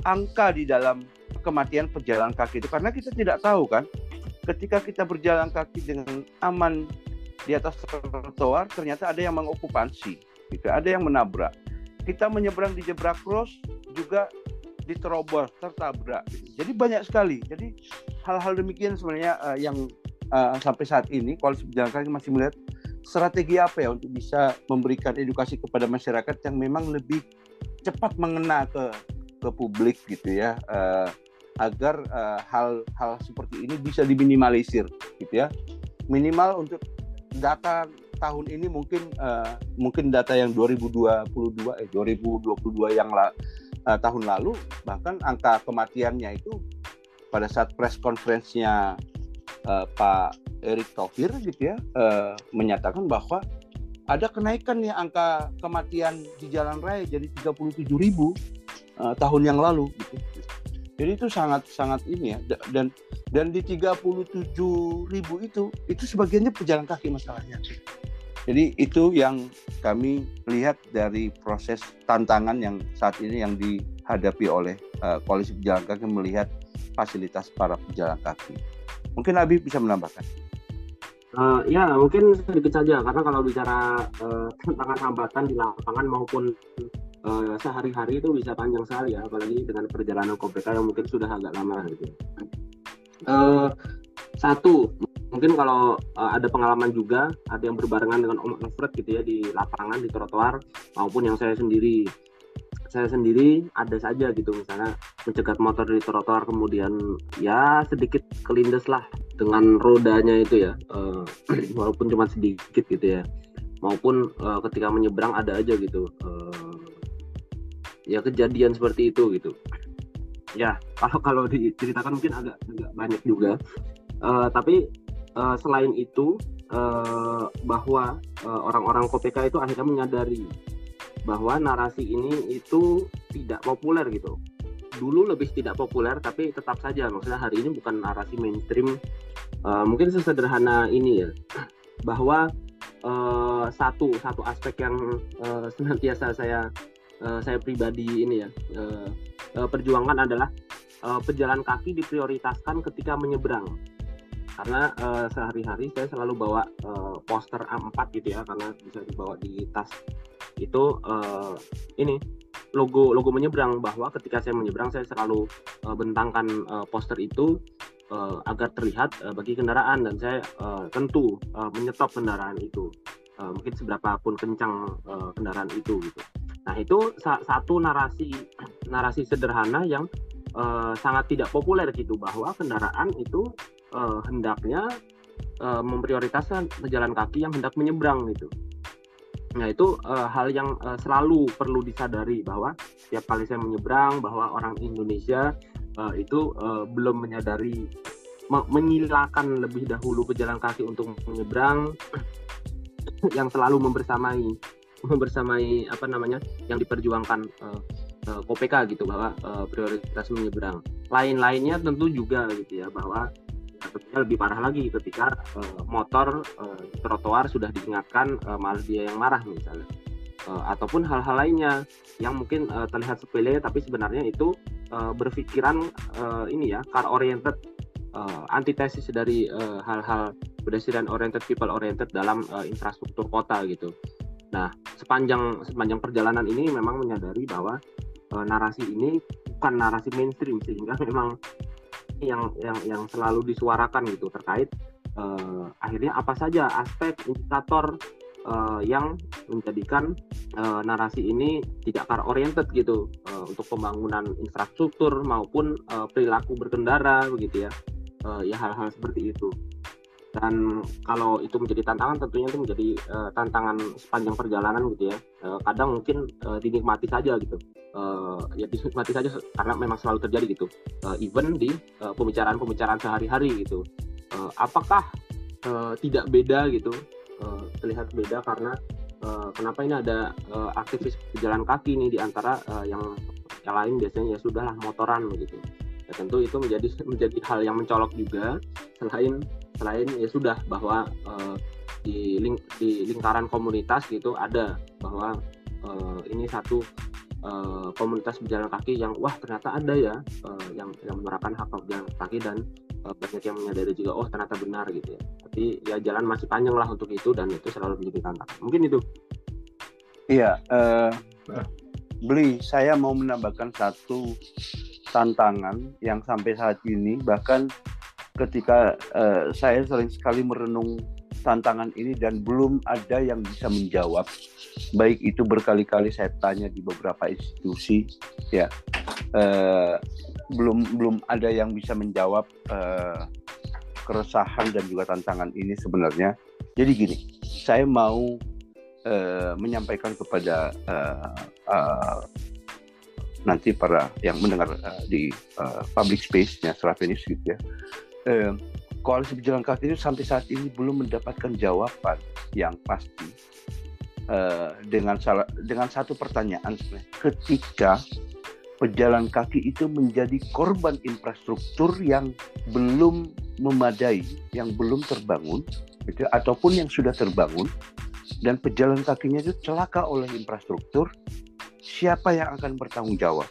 angka di dalam kematian pejalan kaki itu. Karena kita tidak tahu kan ketika kita berjalan kaki dengan aman di atas trotoar ternyata ada yang mengokupansi gitu ada yang menabrak. Kita menyeberang di zebra cross juga diterobos tertabrak. Gitu. jadi banyak sekali. Jadi hal-hal demikian sebenarnya uh, yang uh, sampai saat ini koalisi pejalan kaki masih melihat strategi apa ya untuk bisa memberikan edukasi kepada masyarakat yang memang lebih cepat mengena ke ke publik gitu ya uh, agar uh, hal-hal seperti ini bisa diminimalisir gitu ya. Minimal untuk data tahun ini mungkin uh, mungkin data yang 2022 eh 2022 yang la, uh, tahun lalu bahkan angka kematiannya itu pada saat press conference-nya uh, Pak Erick Thohir gitu ya uh, menyatakan bahwa ada kenaikan nih angka kematian di jalan raya jadi 37 ribu uh, tahun yang lalu gitu. Jadi itu sangat sangat ini ya dan dan di 37 ribu itu itu sebagiannya pejalan kaki masalahnya. Jadi itu yang kami lihat dari proses tantangan yang saat ini yang dihadapi oleh uh, koalisi pejalan kaki melihat fasilitas para pejalan kaki. Mungkin Abi bisa menambahkan. Uh, ya mungkin sedikit saja karena kalau bicara uh, tantangan hambatan di lapangan maupun uh, sehari-hari itu bisa panjang sekali ya apalagi dengan perjalanan KPK yang mungkin sudah agak lama gitu. Uh, satu mungkin kalau uh, ada pengalaman juga ada yang berbarengan dengan Om Alfred gitu ya di lapangan di trotoar maupun yang saya sendiri saya sendiri ada saja gitu misalnya mencegat motor di trotoar kemudian ya sedikit kelindes lah dengan rodanya itu ya uh, walaupun cuma sedikit gitu ya maupun uh, ketika menyeberang ada aja gitu uh, ya kejadian seperti itu gitu. Ya kalau kalau diceritakan mungkin agak agak banyak juga. Uh, tapi uh, selain itu uh, bahwa orang-orang uh, KPK itu akhirnya menyadari bahwa narasi ini itu tidak populer gitu. Dulu lebih tidak populer tapi tetap saja. Maksudnya hari ini bukan narasi mainstream uh, mungkin sesederhana ini ya. Bahwa uh, satu satu aspek yang uh, senantiasa saya uh, saya pribadi ini ya uh, uh, perjuangan adalah uh, pejalan kaki diprioritaskan ketika menyeberang. Karena uh, sehari-hari saya selalu bawa uh, poster A4 gitu ya karena bisa dibawa di tas. Itu uh, ini logo logo menyeberang bahwa ketika saya menyeberang saya selalu uh, bentangkan uh, poster itu uh, agar terlihat uh, bagi kendaraan. Dan saya uh, tentu uh, menyetop kendaraan itu uh, mungkin seberapa pun kencang uh, kendaraan itu gitu. Nah itu sa satu narasi narasi sederhana yang uh, sangat tidak populer gitu bahwa kendaraan itu uh, hendaknya uh, memprioritaskan pejalan kaki yang hendak menyeberang gitu. Nah itu uh, hal yang uh, selalu perlu disadari bahwa setiap kali saya menyeberang bahwa orang Indonesia uh, itu uh, belum menyadari menyilakan lebih dahulu pejalan kaki untuk menyeberang yang selalu membersamai membersamai apa namanya yang diperjuangkan uh, uh, KPK gitu bahwa uh, prioritas menyeberang. Lain-lainnya tentu juga gitu ya bahwa tentunya lebih parah lagi ketika uh, motor uh, trotoar sudah diingatkan uh, malah dia yang marah misalnya. Uh, ataupun hal-hal lainnya yang mungkin uh, terlihat sepele tapi sebenarnya itu uh, berpikiran uh, ini ya car oriented uh, antitesis dari hal-hal uh, pedestrian oriented people oriented dalam uh, infrastruktur kota gitu. Nah, sepanjang sepanjang perjalanan ini memang menyadari bahwa e, narasi ini bukan narasi mainstream sehingga memang yang yang yang selalu disuarakan gitu terkait uh, akhirnya apa saja aspek indikator uh, yang menjadikan uh, narasi ini tidak car oriented gitu uh, untuk pembangunan infrastruktur maupun uh, perilaku berkendara begitu ya. Uh, ya hal-hal seperti itu dan kalau itu menjadi tantangan tentunya itu menjadi uh, tantangan sepanjang perjalanan gitu ya. Uh, kadang mungkin uh, dinikmati saja gitu. Uh, ya dinikmati saja karena memang selalu terjadi gitu. Uh, even di pembicaraan-pembicaraan sehari-hari gitu. Uh, apakah uh, tidak beda gitu? Uh, terlihat beda karena uh, kenapa ini ada uh, aktivis pejalan kaki nih di antara uh, yang yang lain biasanya ya sudahlah motoran begitu ya tentu itu menjadi menjadi hal yang mencolok juga. Selain selain ya sudah bahwa uh, di ling di lingkaran komunitas gitu ada bahwa uh, ini satu uh, komunitas berjalan kaki yang wah ternyata ada ya uh, yang yang menerapkan hak berjalan kaki dan uh, banyak yang menyadari juga oh ternyata benar gitu ya. Tapi ya jalan masih panjang lah untuk itu dan itu selalu menjadi tantangan. Mungkin itu. Iya uh, beli saya mau menambahkan satu tantangan yang sampai saat ini bahkan ketika uh, saya sering sekali merenung tantangan ini dan belum ada yang bisa menjawab. Baik itu berkali-kali saya tanya di beberapa institusi ya uh, belum belum ada yang bisa menjawab uh, keresahan dan juga tantangan ini sebenarnya. Jadi gini saya mau uh, menyampaikan kepada uh, uh, nanti para yang mendengar uh, di uh, public space-nya Serafinis gitu ya eh, koalisi pejalan kaki itu sampai saat ini belum mendapatkan jawaban yang pasti eh, dengan salah dengan satu pertanyaan sebenarnya ketika pejalan kaki itu menjadi korban infrastruktur yang belum memadai, yang belum terbangun, gitu, ataupun yang sudah terbangun, dan pejalan kakinya itu celaka oleh infrastruktur, siapa yang akan bertanggung jawab?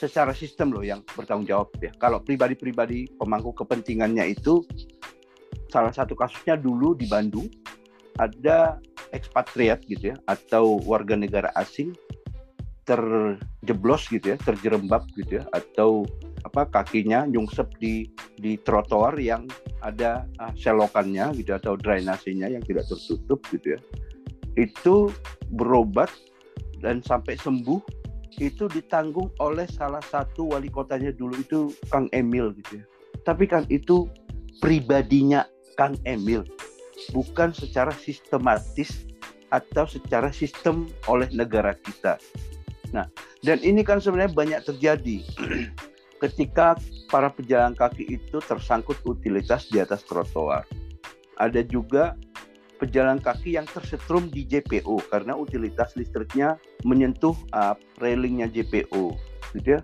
Secara sistem loh yang bertanggung jawab ya. Kalau pribadi-pribadi pemangku kepentingannya itu salah satu kasusnya dulu di Bandung ada ekspatriat gitu ya atau warga negara asing terjeblos gitu ya, terjerembab gitu ya atau apa kakinya nyungsep di di trotoar yang ada uh, selokannya gitu atau drainasenya yang tidak tertutup gitu ya. Itu berobat dan sampai sembuh itu ditanggung oleh salah satu wali kotanya dulu itu Kang Emil gitu ya. Tapi kan itu pribadinya Kang Emil, bukan secara sistematis atau secara sistem oleh negara kita. Nah, dan ini kan sebenarnya banyak terjadi ketika para pejalan kaki itu tersangkut utilitas di atas trotoar. Ada juga pejalan kaki yang tersetrum di JPO karena utilitas listriknya menyentuh uh, railingnya JPO gitu ya.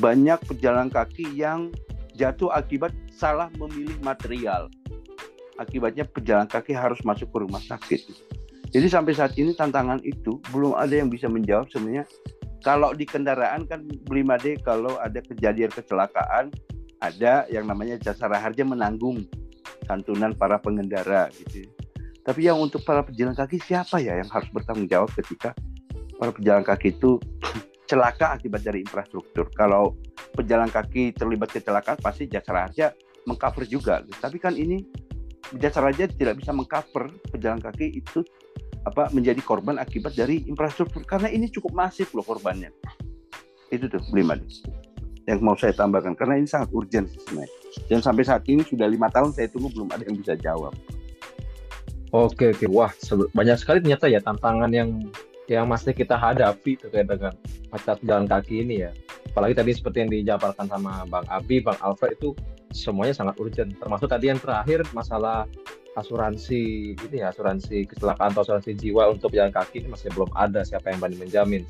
Banyak pejalan kaki yang jatuh akibat salah memilih material. Akibatnya pejalan kaki harus masuk ke rumah sakit. Jadi sampai saat ini tantangan itu belum ada yang bisa menjawab sebenarnya. Kalau di kendaraan kan beli made kalau ada kejadian kecelakaan ada yang namanya jasa raharja menanggung santunan para pengendara gitu tapi yang untuk para pejalan kaki siapa ya yang harus bertanggung jawab ketika para pejalan kaki itu celaka akibat dari infrastruktur. Kalau pejalan kaki terlibat kecelakaan pasti jasa raja mengcover juga. Tapi kan ini jasa raja tidak bisa mengcover pejalan kaki itu apa menjadi korban akibat dari infrastruktur karena ini cukup masif loh korbannya. Itu tuh lima yang mau saya tambahkan karena ini sangat urgent sebenarnya. Dan sampai saat ini sudah lima tahun saya tunggu belum ada yang bisa jawab. Oke oke wah banyak sekali ternyata ya tantangan yang yang masih kita hadapi terkait dengan macet jalan kaki ini ya. Apalagi tadi seperti yang dijabarkan sama Bang Abi, Bang Alfred itu semuanya sangat urgent. Termasuk tadi yang terakhir masalah asuransi ini ya asuransi kecelakaan atau asuransi jiwa untuk jalan kaki ini masih belum ada siapa yang berani menjamin.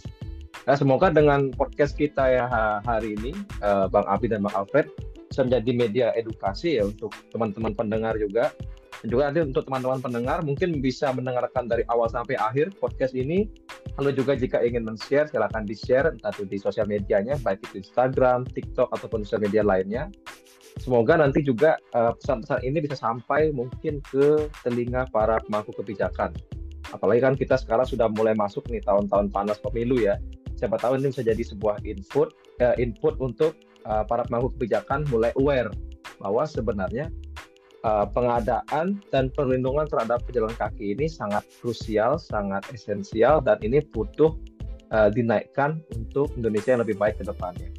Nah semoga dengan podcast kita ya hari ini eh, Bang Abi dan Bang Alfred bisa menjadi media edukasi ya untuk teman-teman pendengar juga juga nanti untuk teman-teman pendengar mungkin bisa mendengarkan dari awal sampai akhir podcast ini. Lalu juga jika ingin men-share silahkan di-share entah itu di sosial medianya baik itu Instagram, TikTok ataupun sosial media lainnya. Semoga nanti juga uh, pesan-pesan ini bisa sampai mungkin ke telinga para pemangku kebijakan. Apalagi kan kita sekarang sudah mulai masuk nih tahun-tahun panas pemilu ya. Siapa tahu ini bisa jadi sebuah input uh, input untuk uh, para pemangku kebijakan mulai aware bahwa sebenarnya uh, pengadaan dan perlindungan terhadap pejalan kaki ini sangat krusial, sangat esensial dan ini butuh uh, dinaikkan untuk Indonesia yang lebih baik ke depannya.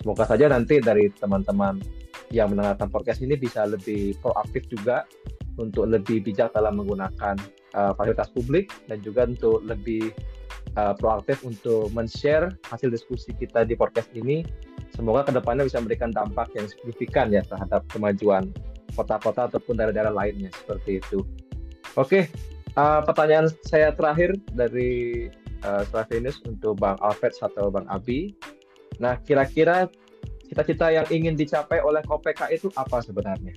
Semoga saja nanti dari teman-teman yang mendengarkan podcast ini bisa lebih proaktif juga untuk lebih bijak dalam menggunakan uh, fasilitas publik dan juga untuk lebih uh, proaktif untuk men-share hasil diskusi kita di podcast ini. Semoga ke depannya bisa memberikan dampak yang signifikan ya terhadap kemajuan kota-kota ataupun daerah-daerah lainnya seperti itu. Oke, uh, pertanyaan saya terakhir dari uh, Slavinus untuk Bang Alfred atau Bang Abi. Nah, kira-kira cita-cita yang ingin dicapai oleh KPK itu apa sebenarnya?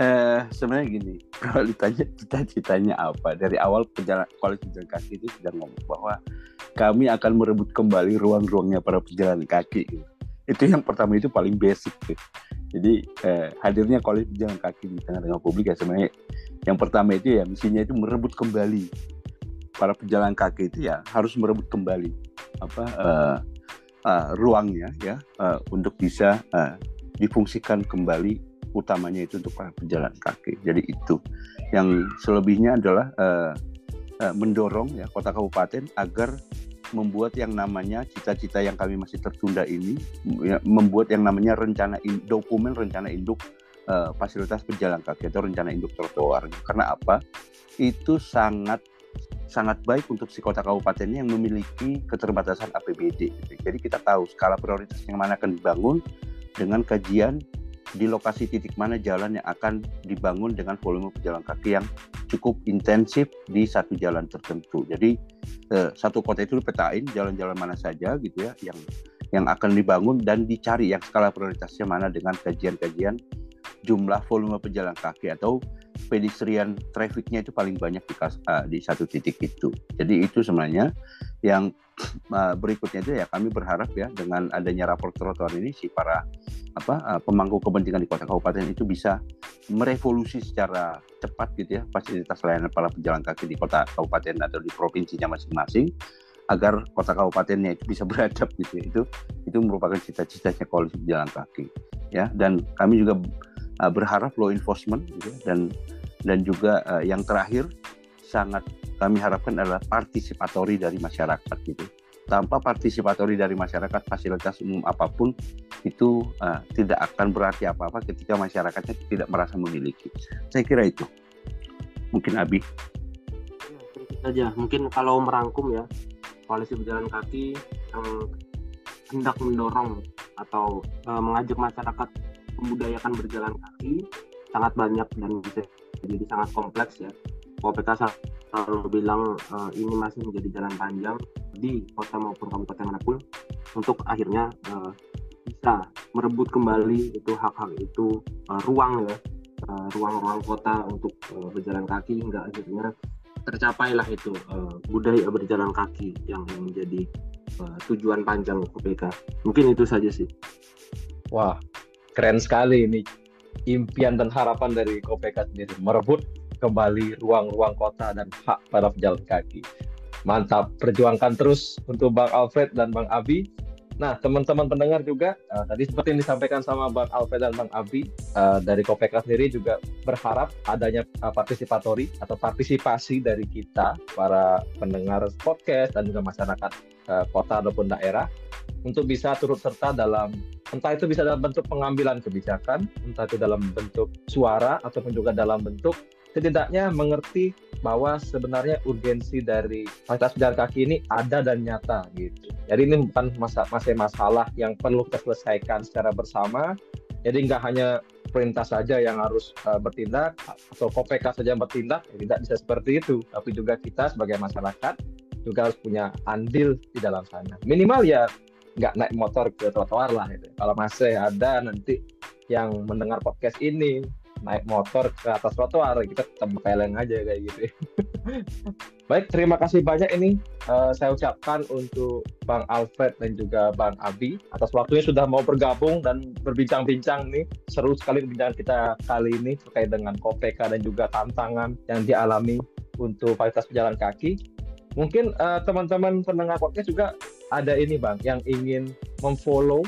Eh, sebenarnya gini, kalau ditanya cita-citanya apa, dari awal pejalan koalisi pejalan kaki itu sudah ngomong bahwa kami akan merebut kembali ruang-ruangnya para pejalan kaki. Itu yang pertama itu paling basic. Gitu. Jadi eh, hadirnya koalisi pejalan kaki di tengah-tengah publik ya sebenarnya. Yang pertama itu ya misinya itu merebut kembali. Para pejalan kaki itu ya harus merebut kembali apa uh, uh, ruangnya ya uh, untuk bisa uh, difungsikan kembali utamanya itu untuk para pejalan kaki. Jadi itu. Yang selebihnya adalah uh, uh, mendorong ya kota kabupaten agar membuat yang namanya cita-cita yang kami masih tertunda ini ya, membuat yang namanya rencana dokumen rencana induk uh, fasilitas pejalan kaki atau rencana induk trotoar karena apa itu sangat sangat baik untuk si kota kabupaten yang memiliki keterbatasan APBD. Jadi kita tahu skala prioritas yang mana akan dibangun dengan kajian di lokasi titik mana jalan yang akan dibangun dengan volume pejalan kaki yang cukup intensif di satu jalan tertentu. Jadi eh, satu kota itu dipetain jalan-jalan mana saja gitu ya yang yang akan dibangun dan dicari yang skala prioritasnya mana dengan kajian-kajian jumlah volume pejalan kaki atau pedestrian trafficnya itu paling banyak di, uh, di satu titik itu. Jadi itu sebenarnya yang berikutnya itu ya kami berharap ya dengan adanya rapor trotoar ini si para apa uh, pemangku kepentingan di kota kabupaten itu bisa merevolusi secara cepat gitu ya fasilitas layanan para pejalan kaki di kota kabupaten atau di provinsinya masing-masing agar kota kabupatennya itu bisa beradab gitu ya. itu itu merupakan cita-citanya koalisi pejalan kaki ya dan kami juga uh, berharap law enforcement gitu ya, dan dan juga uh, yang terakhir sangat kami harapkan adalah partisipatori dari masyarakat gitu tanpa partisipatori dari masyarakat fasilitas umum apa pun itu uh, tidak akan berarti apa-apa ketika masyarakatnya tidak merasa memiliki. Saya kira itu. Mungkin Abi. Ya, saja. Mungkin kalau merangkum ya koalisi berjalan kaki yang hendak mendorong atau uh, mengajak masyarakat membudayakan berjalan kaki sangat banyak dan bisa jadi sangat kompleks ya. OPK selalu bilang uh, ini masih menjadi jalan panjang di kota maupun kabupaten mana pun untuk akhirnya uh, bisa merebut kembali itu hak-hak itu uh, ruang ya ruang-ruang uh, kota untuk uh, berjalan kaki hingga akhirnya tercapailah itu uh, budaya berjalan kaki yang menjadi uh, tujuan panjang OPK. Mungkin itu saja sih. Wah, keren sekali ini impian dan harapan dari KPK sendiri merebut kembali ruang-ruang kota dan hak para pejalan kaki. Mantap, perjuangkan terus untuk Bang Alfred dan Bang Abi. Nah, teman-teman pendengar juga, uh, tadi seperti yang disampaikan sama Bang Alfred dan Bang Abi, uh, dari KPK sendiri juga berharap adanya uh, partisipatori atau partisipasi dari kita, para pendengar podcast dan juga masyarakat uh, kota ataupun daerah, untuk bisa turut serta dalam entah itu bisa dalam bentuk pengambilan kebijakan, entah itu dalam bentuk suara ataupun juga dalam bentuk setidaknya mengerti bahwa sebenarnya urgensi dari fasilitas pejalan kaki ini ada dan nyata gitu. Jadi ini bukan masa, masa masalah yang perlu kita selesaikan secara bersama. Jadi nggak hanya perintah saja yang harus uh, bertindak atau KPK saja yang bertindak, ya tidak bisa seperti itu. Tapi juga kita sebagai masyarakat juga harus punya andil di dalam sana. Minimal ya nggak naik motor ke trotoar lah gitu. Kalau masih ada nanti yang mendengar podcast ini naik motor ke atas trotoar kita tempeleng aja kayak gitu. Baik, terima kasih banyak ini uh, saya ucapkan untuk Bang Alfred dan juga Bang Abi atas waktunya sudah mau bergabung dan berbincang-bincang nih. Seru sekali perbincangan kita kali ini terkait dengan KPK dan juga tantangan yang dialami untuk fasilitas pejalan kaki. Mungkin uh, teman-teman pendengar podcast juga ada ini bang yang ingin memfollow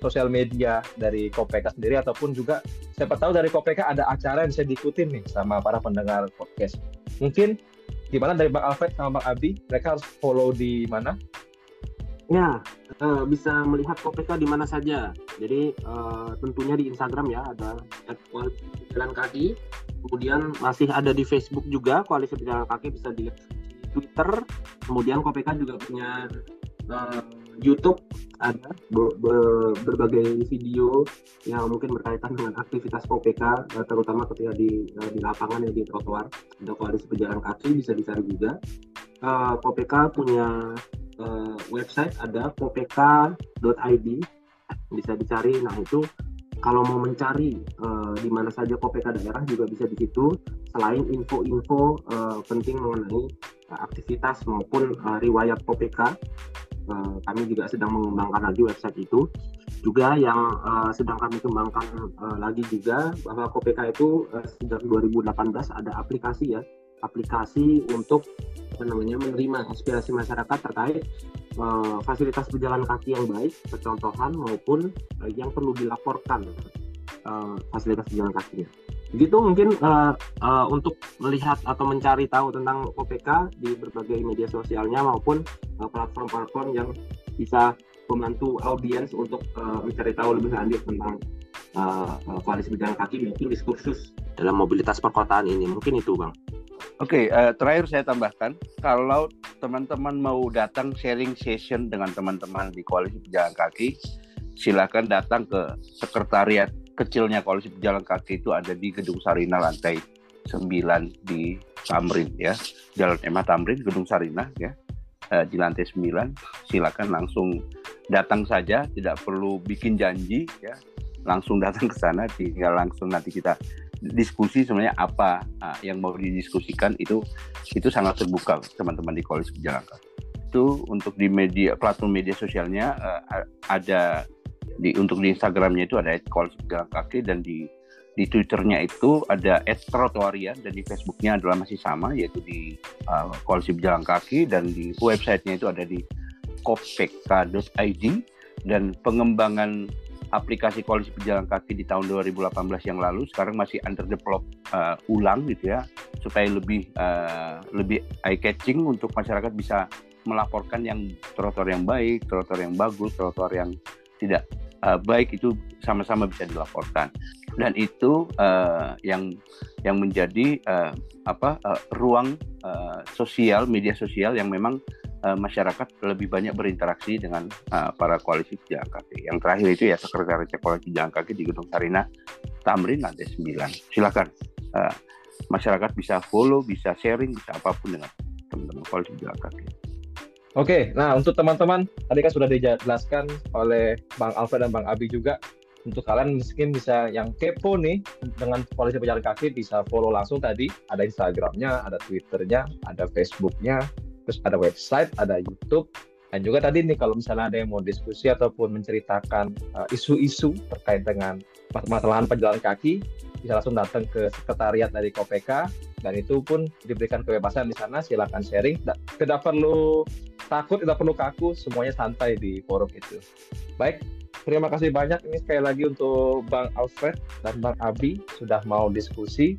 sosial media dari KPK sendiri ataupun juga siapa tahu dari KPK ada acara yang bisa diikutin nih sama para pendengar podcast. Mungkin gimana dari Bang Alfred sama Bang Abi, mereka harus follow di mana? Ya, uh, bisa melihat KPK di mana saja. Jadi uh, tentunya di Instagram ya ada jalan kaki. Kemudian masih ada di Facebook juga koalisi pejalan kaki bisa dilihat di Twitter. Kemudian KPK juga punya uh, YouTube ada berbagai video yang mungkin berkaitan dengan aktivitas KPK terutama ketika di di lapangan ya di trotoar ada koalisi pejalan kaki bisa dicari juga. Uh, KPK punya uh, website ada popk.id bisa dicari. Nah itu kalau mau mencari uh, di mana saja KPK daerah juga bisa di situ. Selain info-info uh, penting mengenai aktivitas maupun uh, riwayat KPK, uh, kami juga sedang mengembangkan lagi website itu. Juga yang uh, sedang kami kembangkan uh, lagi juga bahwa KPK itu uh, sejak 2018 ada aplikasi ya, aplikasi untuk apa namanya menerima aspirasi masyarakat terkait uh, fasilitas berjalan kaki yang baik, percontohan maupun uh, yang perlu dilaporkan uh, fasilitas berjalan kakinya. Begitu mungkin uh, uh, untuk melihat atau mencari tahu tentang OPK di berbagai media sosialnya maupun platform-platform uh, yang bisa membantu audiens untuk uh, mencari tahu lebih lanjut tentang uh, koalisi berjalan kaki maupun diskursus dalam mobilitas perkotaan ini. Mungkin itu, Bang. Oke, okay, uh, terakhir saya tambahkan, kalau teman-teman mau datang sharing session dengan teman-teman di Koalisi Pejalan Kaki, silakan datang ke sekretariat kecilnya Koalisi Pejalan Kaki itu ada di Gedung Sarina lantai 9 di Tamrin ya, Jalan Emma Tamrin, Gedung Sarina ya, uh, di lantai 9. Silakan langsung datang saja, tidak perlu bikin janji ya, langsung datang ke sana, tinggal langsung nanti kita diskusi sebenarnya apa uh, yang mau didiskusikan itu itu sangat terbuka teman-teman di koalisi pejalan kaki. Itu untuk di media platform media sosialnya uh, ada di untuk di Instagramnya itu ada koalisi pejalan kaki dan di di Twitternya itu ada @trotoaria dan di Facebooknya adalah masih sama yaitu di uh, koalisi pejalan kaki dan di websitenya itu ada di kopek.id dan pengembangan aplikasi koalisi pejalan kaki di tahun 2018 yang lalu sekarang masih under develop uh, ulang gitu ya supaya lebih uh, lebih eye catching untuk masyarakat bisa melaporkan yang trotoar yang baik, trotoar yang bagus, trotoar yang tidak uh, baik itu sama-sama bisa dilaporkan dan itu uh, yang yang menjadi uh, apa uh, ruang uh, sosial media sosial yang memang uh, masyarakat lebih banyak berinteraksi dengan uh, para koalisi pejalan kaki. Yang terakhir itu ya sekretaris koalisi pejalan kaki di Gedung Sarina Tamrin lantai 9. Silakan uh, masyarakat bisa follow, bisa sharing, bisa apa pun dengan teman-teman koalisi pejalan kaki. Oke, nah untuk teman-teman tadi kan sudah dijelaskan oleh Bang Alfred dan Bang Abi juga. Untuk kalian mungkin bisa yang kepo nih dengan koalisi pejalan kaki bisa follow langsung tadi. Ada Instagramnya, ada Twitternya, ada Facebooknya, terus ada website, ada YouTube, dan juga tadi nih kalau misalnya ada yang mau diskusi ataupun menceritakan uh, isu-isu uh, terkait dengan permasalahan pejalan kaki, bisa langsung datang ke sekretariat dari KPK dan itu pun diberikan kebebasan di sana silakan sharing. Tidak perlu takut tidak perlu kaku semuanya santai di forum itu. Baik terima kasih banyak ini sekali lagi untuk Bang Alfred dan Bang Abi sudah mau diskusi.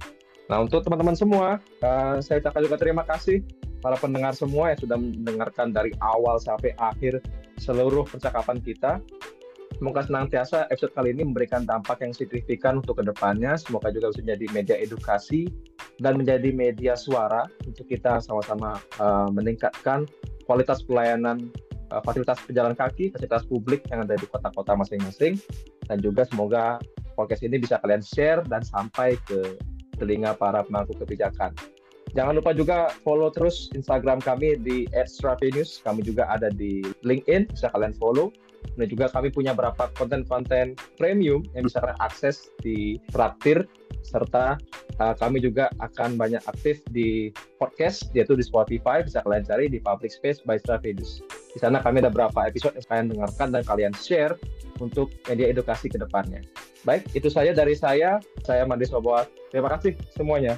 Nah untuk teman-teman semua uh, saya ucapkan juga terima kasih. Para pendengar semua yang sudah mendengarkan dari awal sampai akhir seluruh percakapan kita. Semoga senantiasa episode kali ini memberikan dampak yang signifikan untuk ke depannya. Semoga juga bisa menjadi media edukasi dan menjadi media suara untuk kita sama-sama uh, meningkatkan kualitas pelayanan uh, fasilitas pejalan kaki, fasilitas publik yang ada di kota-kota masing-masing. Dan juga semoga podcast ini bisa kalian share dan sampai ke telinga para pemangku kebijakan. Jangan lupa juga follow terus Instagram kami di @stravenews. Kami juga ada di LinkedIn, bisa kalian follow. Dan juga kami punya beberapa konten-konten premium yang bisa kalian akses di Traktir serta uh, kami juga akan banyak aktif di podcast yaitu di Spotify bisa kalian cari di Public Space by Stravenews. Di sana kami ada beberapa episode yang kalian dengarkan dan kalian share untuk media edukasi ke depannya. Baik, itu saja dari saya. Saya Mandi Soboat. Terima kasih semuanya.